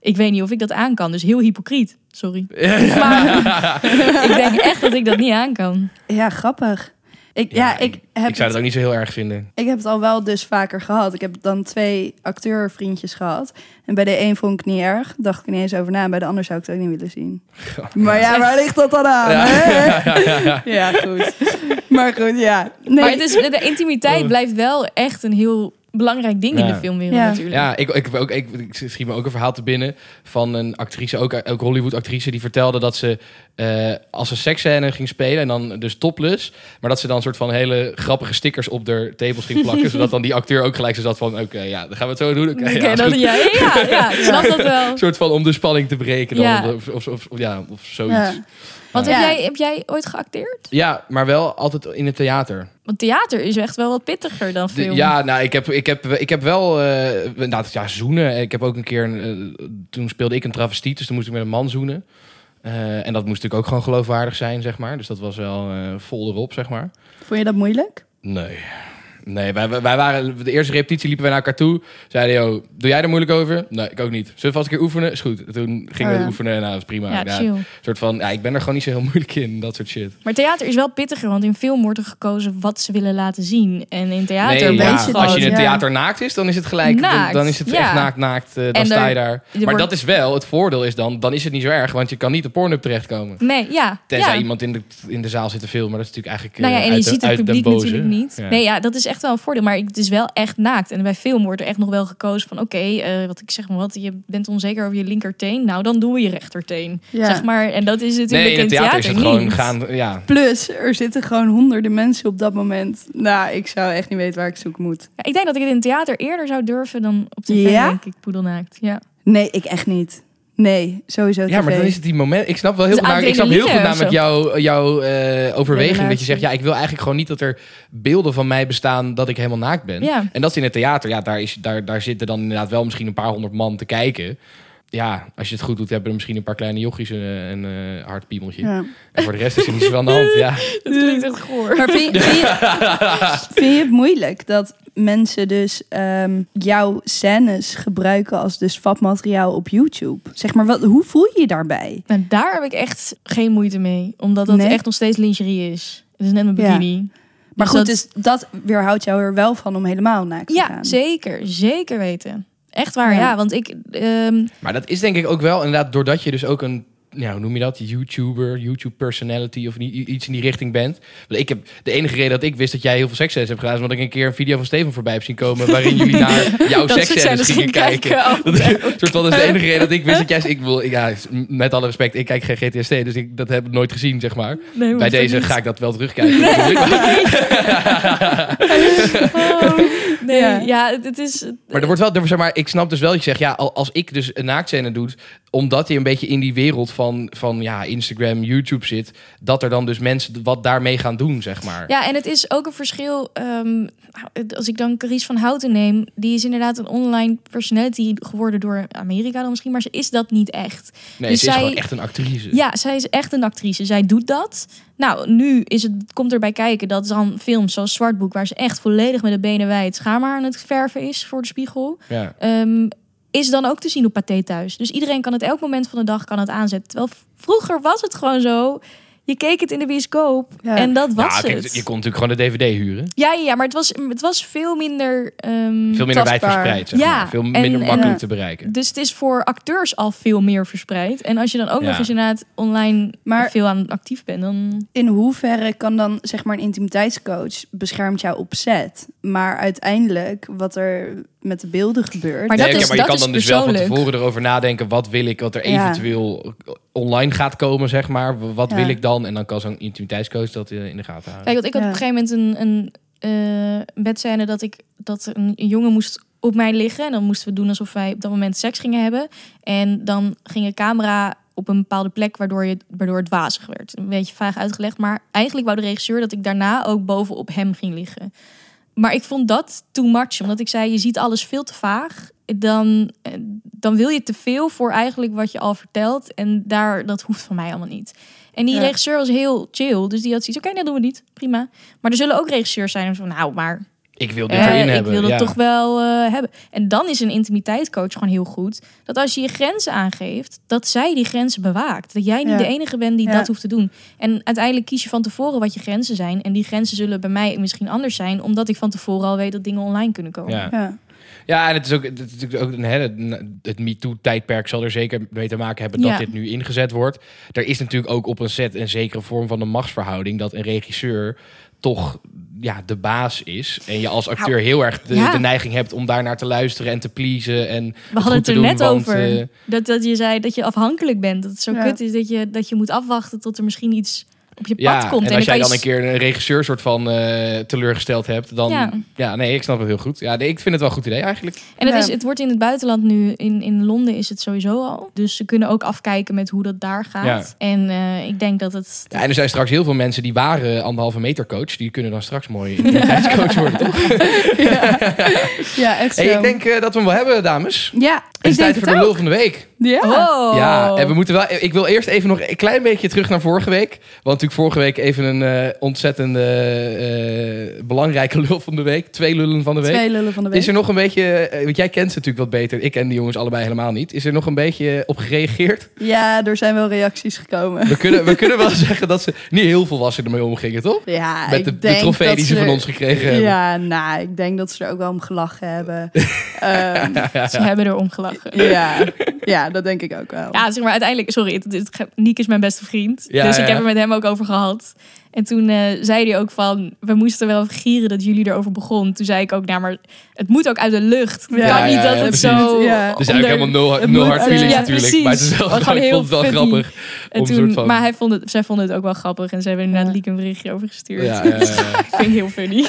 Ik weet niet of ik dat aan kan, dus heel hypocriet. Sorry. Ja. Maar ik denk echt dat ik dat niet aan kan. Ja, grappig. Ik, ja, Ja, ik, heb Ik zou het, het ook niet zo heel erg vinden. ik heb het al wel dus vaker gehad. Ik heb dan twee acteurvriendjes gehad. En bij de een vond ik het niet erg. Dacht ik niet eens over na. En bij de ander zou ik het ook niet willen zien. Maar ja, waar ligt dat dan aan? Ja. hè? Ja, ja, ja. Ja, goed. Maar goed, ja. Nee. Maar het is, de intimiteit blijft wel echt een heel belangrijk ding in Ja. de filmwereld Ja. natuurlijk. Ja, ik, ik, ook, ik, ik schiet me ook een verhaal te binnen van een actrice, ook, ook Hollywood-actrice, die vertelde dat ze eh, als een seksscène ging spelen en dan dus topless, maar dat ze dan een soort van hele grappige stickers op de tables ging plakken, zodat dan die acteur ook gelijk zo zat van, oké, ja, dan gaan we het zo doen. Oké, Oké, ja, is dan- ja, ja, ja, ik snap dat wel. Een soort van om de spanning te breken dan, Ja. of, of, of, ja, of zoiets. Ja. Ja. Want Ja. heb, jij, heb jij ooit geacteerd? maar wel altijd in het theater. Want theater is echt wel wat pittiger dan De- film. ja, nou, ik heb, ik heb, ik heb wel, eh nou, ja, zoenen. Ik heb ook een keer, een, eh, toen speelde ik een travestiet, dus toen moest ik met een man zoenen. Eh, en dat moest natuurlijk ook gewoon geloofwaardig zijn, zeg maar. Dus dat was wel eh, vol erop, zeg maar. Vond je dat moeilijk? Nee. Nee, wij, wij waren, de eerste repetitie liepen wij naar elkaar toe. Zeiden, joh, doe jij er moeilijk over? Nee, ik ook niet. Zullen we vast een keer oefenen? Is goed. Toen gingen Oh, we ja. oefenen en nou, dat is prima. Ja, Ja, chill. een soort van, ja, ik ben er gewoon niet zo heel moeilijk in, dat soort shit. Maar theater is wel pittiger, want in film wordt er gekozen wat ze willen laten zien. En in theater Nee, ja, gewoon... als je in het theater naakt is, dan is het gelijk. Dan, is het echt naakt, naakt. eh, dan En sta je daar. er Maar dat is wel, het voordeel is dan, dan is het niet zo erg, want je kan niet op Pornhub terechtkomen. Nee, ja. Tenzij iemand in de, in de zaal zit te filmen, maar dat is natuurlijk eigenlijk. Nou ja, eh, en je uit de- ziet het uit publiek natuurlijk niet. Nee, ja, dat is echt wel een voordeel. Maar het is wel echt naakt. En bij film wordt er echt nog wel gekozen van... oké, eh, wat ik zeg maar wat, je bent onzeker over je linkerteen. Nou, dan doen we je rechterteen. Ja. Zeg maar, en dat is natuurlijk Nee, in het theater, is het gewoon niet. gaan. Ja. Plus, er zitten gewoon honderden mensen op dat moment. Nou, ik zou echt niet weten waar ik zoek moet. Ja, ik denk dat ik het in het theater eerder zou durven dan op tv, Ja? denk ik, poedelnaakt. Ja. Nee, ik echt niet. Nee, sowieso ja, maar dan is het die moment. Ik snap wel heel Het goed, ik snap heel goed namelijk jouw jouw eh, overweging. Dat je zegt, ja, ik wil eigenlijk gewoon niet dat er beelden van mij bestaan dat ik helemaal naakt ben. Ja. En dat is in het theater. Ja, daar, is, daar, daar zitten dan inderdaad wel misschien een paar honderd man te kijken. Ja, als je het goed doet, hebben er misschien een paar kleine jochies en eh, een eh, hard piemeltje. Ja. En voor de rest is er niet zoveel aan de hand. Ja. Dat klinkt echt goor. Maar vind je, vind, je, vind je het moeilijk dat mensen dus ehm, jouw scènes gebruiken als dus vatmateriaal op YouTube? Zeg maar, wat, hoe voel je je daarbij? Nou, daar heb ik echt geen moeite mee. Omdat dat Nee? echt nog steeds lingerie is. Het is net een Ja. bikini. Maar Dus goed, dat- dus dat weerhoudt jou er wel van om helemaal naakt te Ja, gaan. zeker. Zeker weten. Echt waar, Ja. ja. want ik... ehm, Maar dat is denk ik ook wel inderdaad doordat je dus ook een, ja, hoe noem je dat? YouTuber, YouTube personality of niet, iets in die richting bent. Want ik heb de enige reden dat ik wist dat jij heel veel seksscènes hebt gedaan, is omdat ik een keer een video van Steven voorbij heb zien komen waarin jullie naar jouw seksscènes gingen kijken. Dat is, soort van, dat is de enige reden dat ik wist dat jij... Ik wil, ja, met alle respect, ik kijk geen GTST, dus ik dat heb ik nooit gezien, zeg maar. Nee, Bij deze niet. ga ik dat wel terugkijken. Oh, nee, Ja. ja, het, het is... Maar er wordt wel, er- zeg maar, ik snap dus wel dat je zegt, ja, al- als ik dus een naaktscène doe, omdat je een beetje in die wereld van, van ja, Instagram, YouTube zit, dat er dan dus mensen wat daarmee gaan doen, zeg maar. Ja, en het is ook een verschil. ehm, als ik dan Carice van Houten neem, die is inderdaad een online personality geworden door Amerika dan misschien, maar ze is dat niet echt. nee, dus ze is gewoon echt een actrice. Ja, zij is echt een actrice. Zij doet dat. Nou, nu is het, komt erbij kijken dat dan films zoals Zwartboek, waar ze echt volledig met de benen wijd schaamhaar aan het verven is voor de spiegel, Ja. ehm, is dan ook te zien op Pathé thuis. Dus iedereen kan het elk moment van de dag kan het aanzetten. Terwijl vroeger was het gewoon zo. Je keek het in de bioscoop Ja. en dat was Ja, kijk, het. je kon natuurlijk gewoon de DVD huren. Ja, ja, maar het was, het was veel minder. ehm, Veel minder wijd tastbaar. verspreid, zeg Ja, maar. Veel en- minder en- makkelijk te bereiken. Dus het is voor acteurs al veel meer verspreid. En als je dan ook Ja. nog eens inderdaad online Maar- veel aan actief bent, dan. In hoeverre kan dan zeg maar een intimiteitscoach beschermt jou op set, maar uiteindelijk wat er met de beelden gebeurt. Maar Nee, dat is- maar je dat kan is dan dus wel van tevoren erover nadenken. Wat wil ik wat er Ja. eventueel online gaat komen, zeg maar. Wat Ja. wil ik dan? En dan kan zo'n intimiteitscoach dat eh, in de gaten houden. Kijk, want ik had Ja. op een gegeven moment een, een eh, bedscène dat ik dat een jongen moest op mij liggen. En dan moesten we doen alsof wij op dat moment seks gingen hebben. En dan ging een camera op een bepaalde plek waardoor, je, waardoor het wazig werd. Een beetje vaag uitgelegd. Maar eigenlijk wou de regisseur dat ik daarna ook bovenop hem ging liggen. Maar ik vond dat too much. Omdat ik zei, je ziet alles veel te vaag. Dan, eh, dan wil je te veel voor eigenlijk wat je al vertelt. En daar, dat hoeft van mij allemaal niet. En die Ja. regisseur was heel chill. Dus die had zoiets, oké, dat doen we niet. Prima. Maar er zullen ook regisseurs zijn van, nou, maar Ik wil dit eh, erin ik hebben. wil dat ja. toch wel eh, hebben. En dan is een intimiteitscoach gewoon heel goed. Dat als je je grenzen aangeeft, dat zij die grenzen bewaakt. Dat jij niet Ja. de enige bent die Ja. dat hoeft te doen. En uiteindelijk kies je van tevoren wat je grenzen zijn. En die grenzen zullen bij mij misschien anders zijn. Omdat ik van tevoren al weet dat dingen online kunnen komen. Ja. Ja. Ja, en het is ook, het, is natuurlijk ook een, hè, het, het MeToo-tijdperk zal er zeker mee te maken hebben dat Ja. dit nu ingezet wordt. Er is natuurlijk ook op een set een zekere vorm van een machtsverhouding dat een regisseur toch ja, de baas is. En je als acteur heel erg de, Nou, ja. de neiging hebt om daar naar te luisteren en te pleasen. En We hadden het te er doen, net want, over. eh, dat, dat je zei dat je afhankelijk bent. Dat het zo Ja. kut is dat je, dat je moet afwachten tot er misschien iets op je pad ja, komt. en als jij dan je een keer een regisseur soort van eh, teleurgesteld hebt, dan... Ja. Ja. nee, ik snap het heel goed. Ja, nee, ik vind het wel een goed idee eigenlijk. En het, Ja. is, het wordt in het buitenland nu, in, in Londen is het sowieso al. Dus ze kunnen ook afkijken met hoe dat daar gaat. En eh, ik denk dat het... Ja, en er zijn straks heel veel mensen die waren anderhalve meter coach. Die kunnen dan straks mooi intimiteitscoach worden, toch? ja, echt zo. Hey, ik denk eh, dat we hem wel hebben, dames. Ja, Het is ik denk tijd het voor de ook. lul van de week. Ja. Oh. Ja, en we moeten wel. Ik wil eerst even nog een klein beetje terug naar vorige week. Want natuurlijk vorige week even een eh ontzettende eh, belangrijke lul van de week. Twee lullen van de week. Twee lullen van de week. Is er nog een beetje, eh, want jij kent ze natuurlijk wat beter. Ik ken die jongens allebei helemaal niet. Is er nog een beetje op gereageerd? Ja, er zijn wel reacties gekomen. We kunnen, we kunnen wel zeggen dat ze niet heel volwassen ermee omgingen, toch? Ja, Met ik de, trofee dat die ze er- van ons gekregen hebben. Ja, nou, ik denk dat ze er ook wel om gelachen hebben. Ehm, Ze hebben er om gelachen. ja, ja, dat denk ik ook wel. Ja, zeg maar uiteindelijk, sorry, Niek is mijn beste vriend. Ja, dus ik ja. heb er met hem ook over gehad. En toen eh, zei hij ook van, we moesten wel gieren dat jullie erover begon. Toen zei ik ook, nou maar het moet ook uit de lucht. Het Ja, kan ja, niet ja, dat ja, het precies. zo... Ja. Zijn ook onder- helemaal no, het hard feelings ja, natuurlijk. precies. Maar het is wel, Was gewoon ik heel vond het wel funny. grappig. En toen, van- Maar hij vond het, zij vonden het ook wel grappig. En ze hebben inderdaad Ja. Liek een berichtje over gestuurd. Ja, ja, ja. Vind ik heel funny.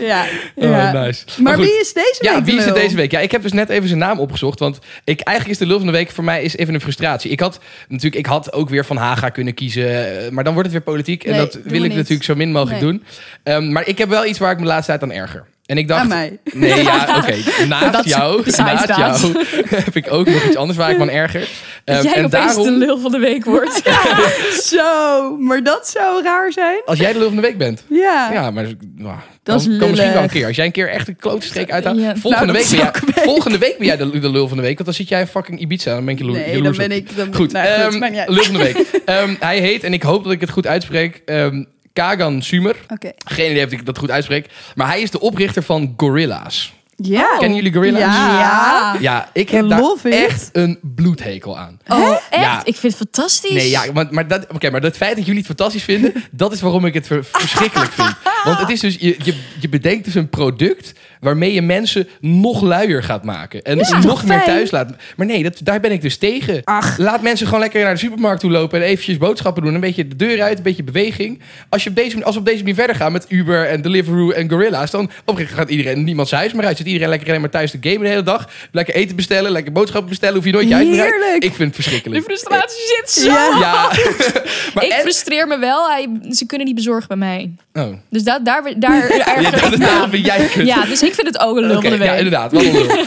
ja, Oh, ja. nice. Maar, wie is deze week Ja, wie is het deze week? Ja, ik heb dus net even zijn naam opgezocht. Want ik, eigenlijk is de lul van de week voor mij is even een frustratie. Ik had natuurlijk, ik had ook weer van Haga kunnen kiezen. eh, Maar dan wordt het weer politiek. En Nee, dat wil ik niet. natuurlijk zo min mogelijk Nee. doen. Ehm, maar ik heb wel iets waar ik me de laatste tijd aan erger. En ik dacht, Aan mij. Nee, ja, oké. Naast Dat- jou, naast jou heb ik ook nog iets anders waar ik me aan erger. Ehm, jij en daarom, de lul van de week wordt. Zo, maar dat zou raar zijn. als jij de lul van de week bent. Ja. Ja, maar nou, Dat is kan, kan misschien wel een keer. Als jij een keer echt een klote streek uithaalt. Ja. Volgende, Nou, week jij, volgende week ben jij de, de lul van de week. Want dan zit jij in fucking Ibiza. Dan ben ik je Nee, dan ben ik... Dan, Goed, nou, goed uit. lul van de week. Ehm, hij heet, en ik hoop dat ik het goed uitspreek, ehm, Kagan Sumer. Oké. Geen idee of ik dat goed uitspreek. Maar hij is de oprichter van Gorilla's. Ja. Kennen jullie Gorilla's? Ja. Ja. Ja, ik heb daar it. echt een bloedhekel aan. Oh, echt? Ja. Ik vind het fantastisch. Nee, ja, maar, maar, dat, oké, maar dat feit dat jullie het fantastisch vinden, dat is waarom ik het ver- verschrikkelijk vind. Want het is dus, je, je, je bedenkt dus een product waarmee je mensen nog luier gaat maken. En Is nog meer fijn? thuis laat. Maar nee, dat, daar ben ik dus tegen. Ach. Laat mensen gewoon lekker naar de supermarkt toe lopen en eventjes boodschappen doen. Een beetje de deur uit, een beetje beweging. Als, je op deze, als we op deze manier verder gaan met Uber en Deliveroo en Gorilla's, dan op een gegeven moment gaat iedereen niemands huis meer uit. Zit iedereen lekker alleen maar thuis te gamen de hele dag. Lekker eten bestellen, lekker boodschappen bestellen, hoef je nooit je huis meer uit. Heerlijk. Ik vind het De verschrikkelijk. frustratie zit zo. Ja. Ja, maar ik en- frustreer me wel. Hij, ze kunnen die bezorgen bij mij. Oh. Dus dat, daar, daar Ja, erger dat, vind jij kut. Ja, dus ik vind het ook een lul Oké, van de week. ja, inderdaad. Wel een lul.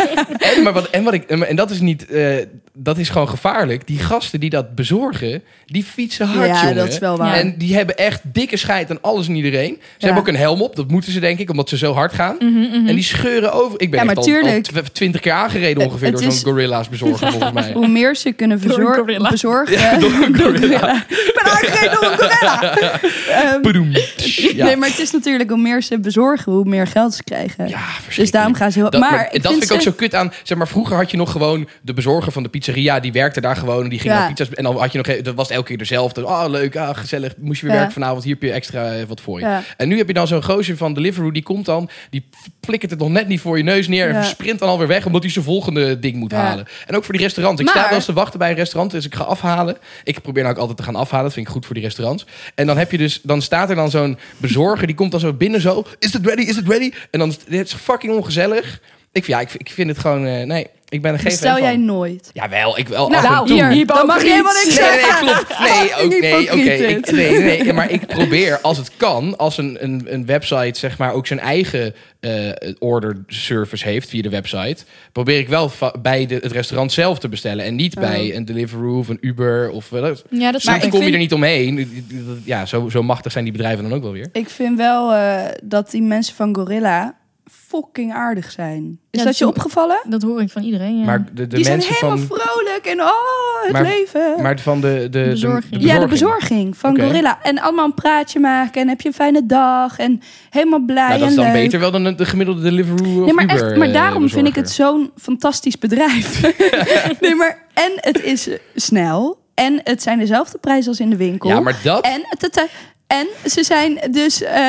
en, maar wat, en, wat ik, en dat is niet... eh, dat is gewoon gevaarlijk. Die gasten die dat bezorgen, die fietsen hard, Ja, jongen. dat is wel waar. En die hebben echt dikke scheid aan alles en iedereen. Ze hebben ook een helm op. Dat moeten ze, denk ik, omdat ze zo hard gaan. Mhm, En die scheuren over. Ik ben Ja, echt maar al, al tw- twintig keer aangereden ongeveer het door zo'n gorilla's bezorgen, volgens mij. Hoe meer ze kunnen Door een verzor- gorilla. bezorgen... Ja, door een gorilla. Ik ben aangereden door een gorilla. Ehm. Ja. Nee, maar het is natuurlijk hoe meer ze bezorgen, hoe meer geld ze krijgen. Ja, dus daarom gaan ze heel... Dat, maar, maar ik dat vind ik ook zo kut aan. Zeg maar, vroeger had je nog gewoon de bezorger van de pizzeria. Die werkte daar gewoon. En die ging Ja. naar pizza's. En dan had je nog. Dat was elke keer dezelfde. Oh, leuk. Ah, gezellig. Moest je weer Ja. werken vanavond. Hier heb je extra eh, wat voor je. Ja. En nu heb je dan zo'n gozer van Deliveroo. Die komt dan. Die flikkert het nog net niet voor je neus neer. En sprint dan alweer weg. Omdat hij zijn volgende ding moet halen. En ook voor die restaurants. Ik sta wel eens te wachten bij een restaurant. Dus ik ga afhalen. Ik probeer nou ook altijd te gaan afhalen. Dat vind ik goed voor die restaurants. En dan heb je dus. Dan staat er dan zo'n bezorger. Die komt dan zo binnen zo. Is het ready? Is het ready? En dan. Is fucking ongezellig. Ik, vind- ja, ik, ik vind het gewoon. eh, nee, ik ben er geen fan Bestel van. jij nooit. Jawel, ik wel. Nou, af en toe. hier, dan mag je helemaal niks Nee, nee, nee, zeggen. klopt. Nee, ook, nee, oké. Hypocriet ik-. Nee, nee, nee, maar ik probeer, als het kan, als een, een, een website zeg maar ook zijn eigen eh order service heeft via de website, probeer ik wel va- bij de, het restaurant zelf te bestellen en niet Oh. bij een Deliveroo of een Uber of eh, dat. Ja, dat snap ik. kom je vind- er niet omheen. Ja, zo, zo machtig zijn die bedrijven dan ook wel weer. Ik vind wel eh, dat die mensen van Gorilla fucking aardig zijn. Is Ja, dat je opgevallen? Dat hoor ik van iedereen, ja. Maar de, de die zijn mensen helemaal van, vrolijk en oh, het Maar- leven. maar van de, de, de, Bezorging. ja, de bezorging van. Gorilla. En allemaal een praatje maken en heb je een fijne dag en helemaal blij Nou, dat is dan leuk. beter wel dan de, de gemiddelde Deliveroo of Nee, maar, Uber echt, maar eh, daarom vind ik het zo'n fantastisch bedrijf. nee, maar en het is snel en het zijn dezelfde prijzen als in de winkel. Ja, maar dat... En, het, het- en ze zijn dus eh,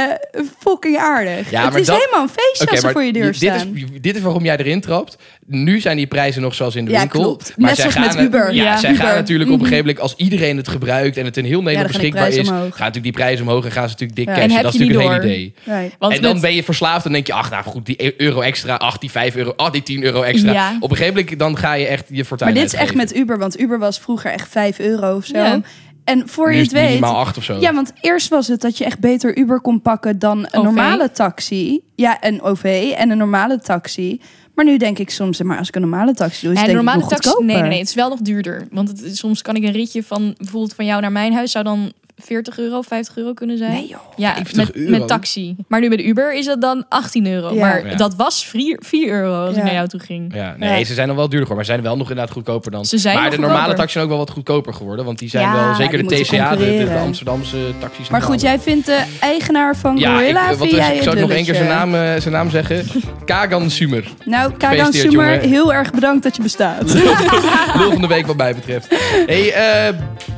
fucking aardig. Ja, het is dat- helemaal een feestje als ze maar voor je deur dit staan. is, dit is waarom jij erin trapt. Nu zijn die prijzen nog zoals in de Ja, winkel. klopt. Maar Net zij zoals met gaan, Uber. Ja, Ja, zij Uber. gaan natuurlijk op een Mhm. gegeven moment... als iedereen het gebruikt en het in heel Nederland beschikbaar is... gaan omhoog. natuurlijk die prijzen omhoog en gaan ze natuurlijk dik Ja. cashen. En heb dat is natuurlijk het hele door. idee. Want en dan met- ben je verslaafd en denk je... ach, nou goed, die euro extra, ach, die 5 euro, ach, die 10 euro extra. Ja. Op een gegeven moment dan ga je echt je fortuin Maar dit is echt met Uber, want Uber was vroeger echt 5 euro of zo. Ja. En voor Nu je het het weet... minimaal 8 of zo. Ja, want eerst was het dat je echt beter Uber kon pakken dan een OV. normale taxi. Ja, een OV en een normale taxi. Maar nu denk ik soms, maar als ik een normale taxi doe, is Ja, het ik normale nog taxi. goedkoper. Nee, nee, nee, het is wel nog duurder. Want het, soms kan ik een ritje van bijvoorbeeld van jou naar mijn huis zou dan 40 euro, 50 euro kunnen zijn. Nee, joh. Ja, 50 met, euro? met taxi. Maar nu met Uber is dat dan 18 euro. Ja. Maar Ja. dat was 4, 4 euro als Ja. ik naar jou toe ging. Ja, nee, Ja. ze zijn dan wel duurder, maar ze zijn wel nog inderdaad goedkoper dan. Ze zijn maar nog de normale taxis zijn ook wel wat goedkoper geworden, want die zijn Ja, wel zeker de TCA, de, de. Amsterdamse taxis. Maar goed, jij vindt de eigenaar van Ja, ik, Gorilla, eh, wat vind is, jij ik zou nog één keer zijn naam, eh, zijn naam zeggen. Kagan Sumer. Nou, Kagan Sumer, heel erg bedankt dat je bestaat. Lul van de week wat mij betreft. Hey, eh,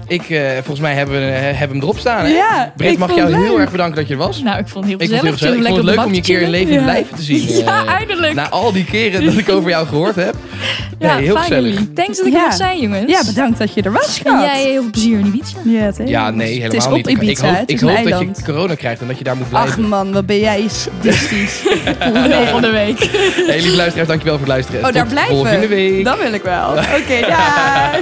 ik, eh, volgens mij hebben we, hebben we hem erop staan. Hè? Ja, Britt, ik mag vond jou heel erg bedanken dat je er was. Nou, ik vond het heel Ik vond het, heel gezellig. gezellig. ik vond het leuk om je een keer in leven en Ja. lijf te zien. Ja, eh, eindelijk. Na al die keren dat ik over jou gehoord heb. Ja, Nee, heel finally. gezellig. Thanks dat ik Ja. er zijn, jongens. Ja, bedankt dat je er was, En jij heel veel plezier in Ibiza. Ja? Ja, nee, helemaal Het is op niet. Ik- Ibiza, ik hoop, het is ik hoop dat je corona krijgt en dat je daar moet Ach blijven. man, wat ben jij sadistisch. Lul van de week. Hey, lieve luisteraars, dankjewel voor het luisteren. Oh, daar blijven? volgende week. Dat wil ik wel. Oké, dag.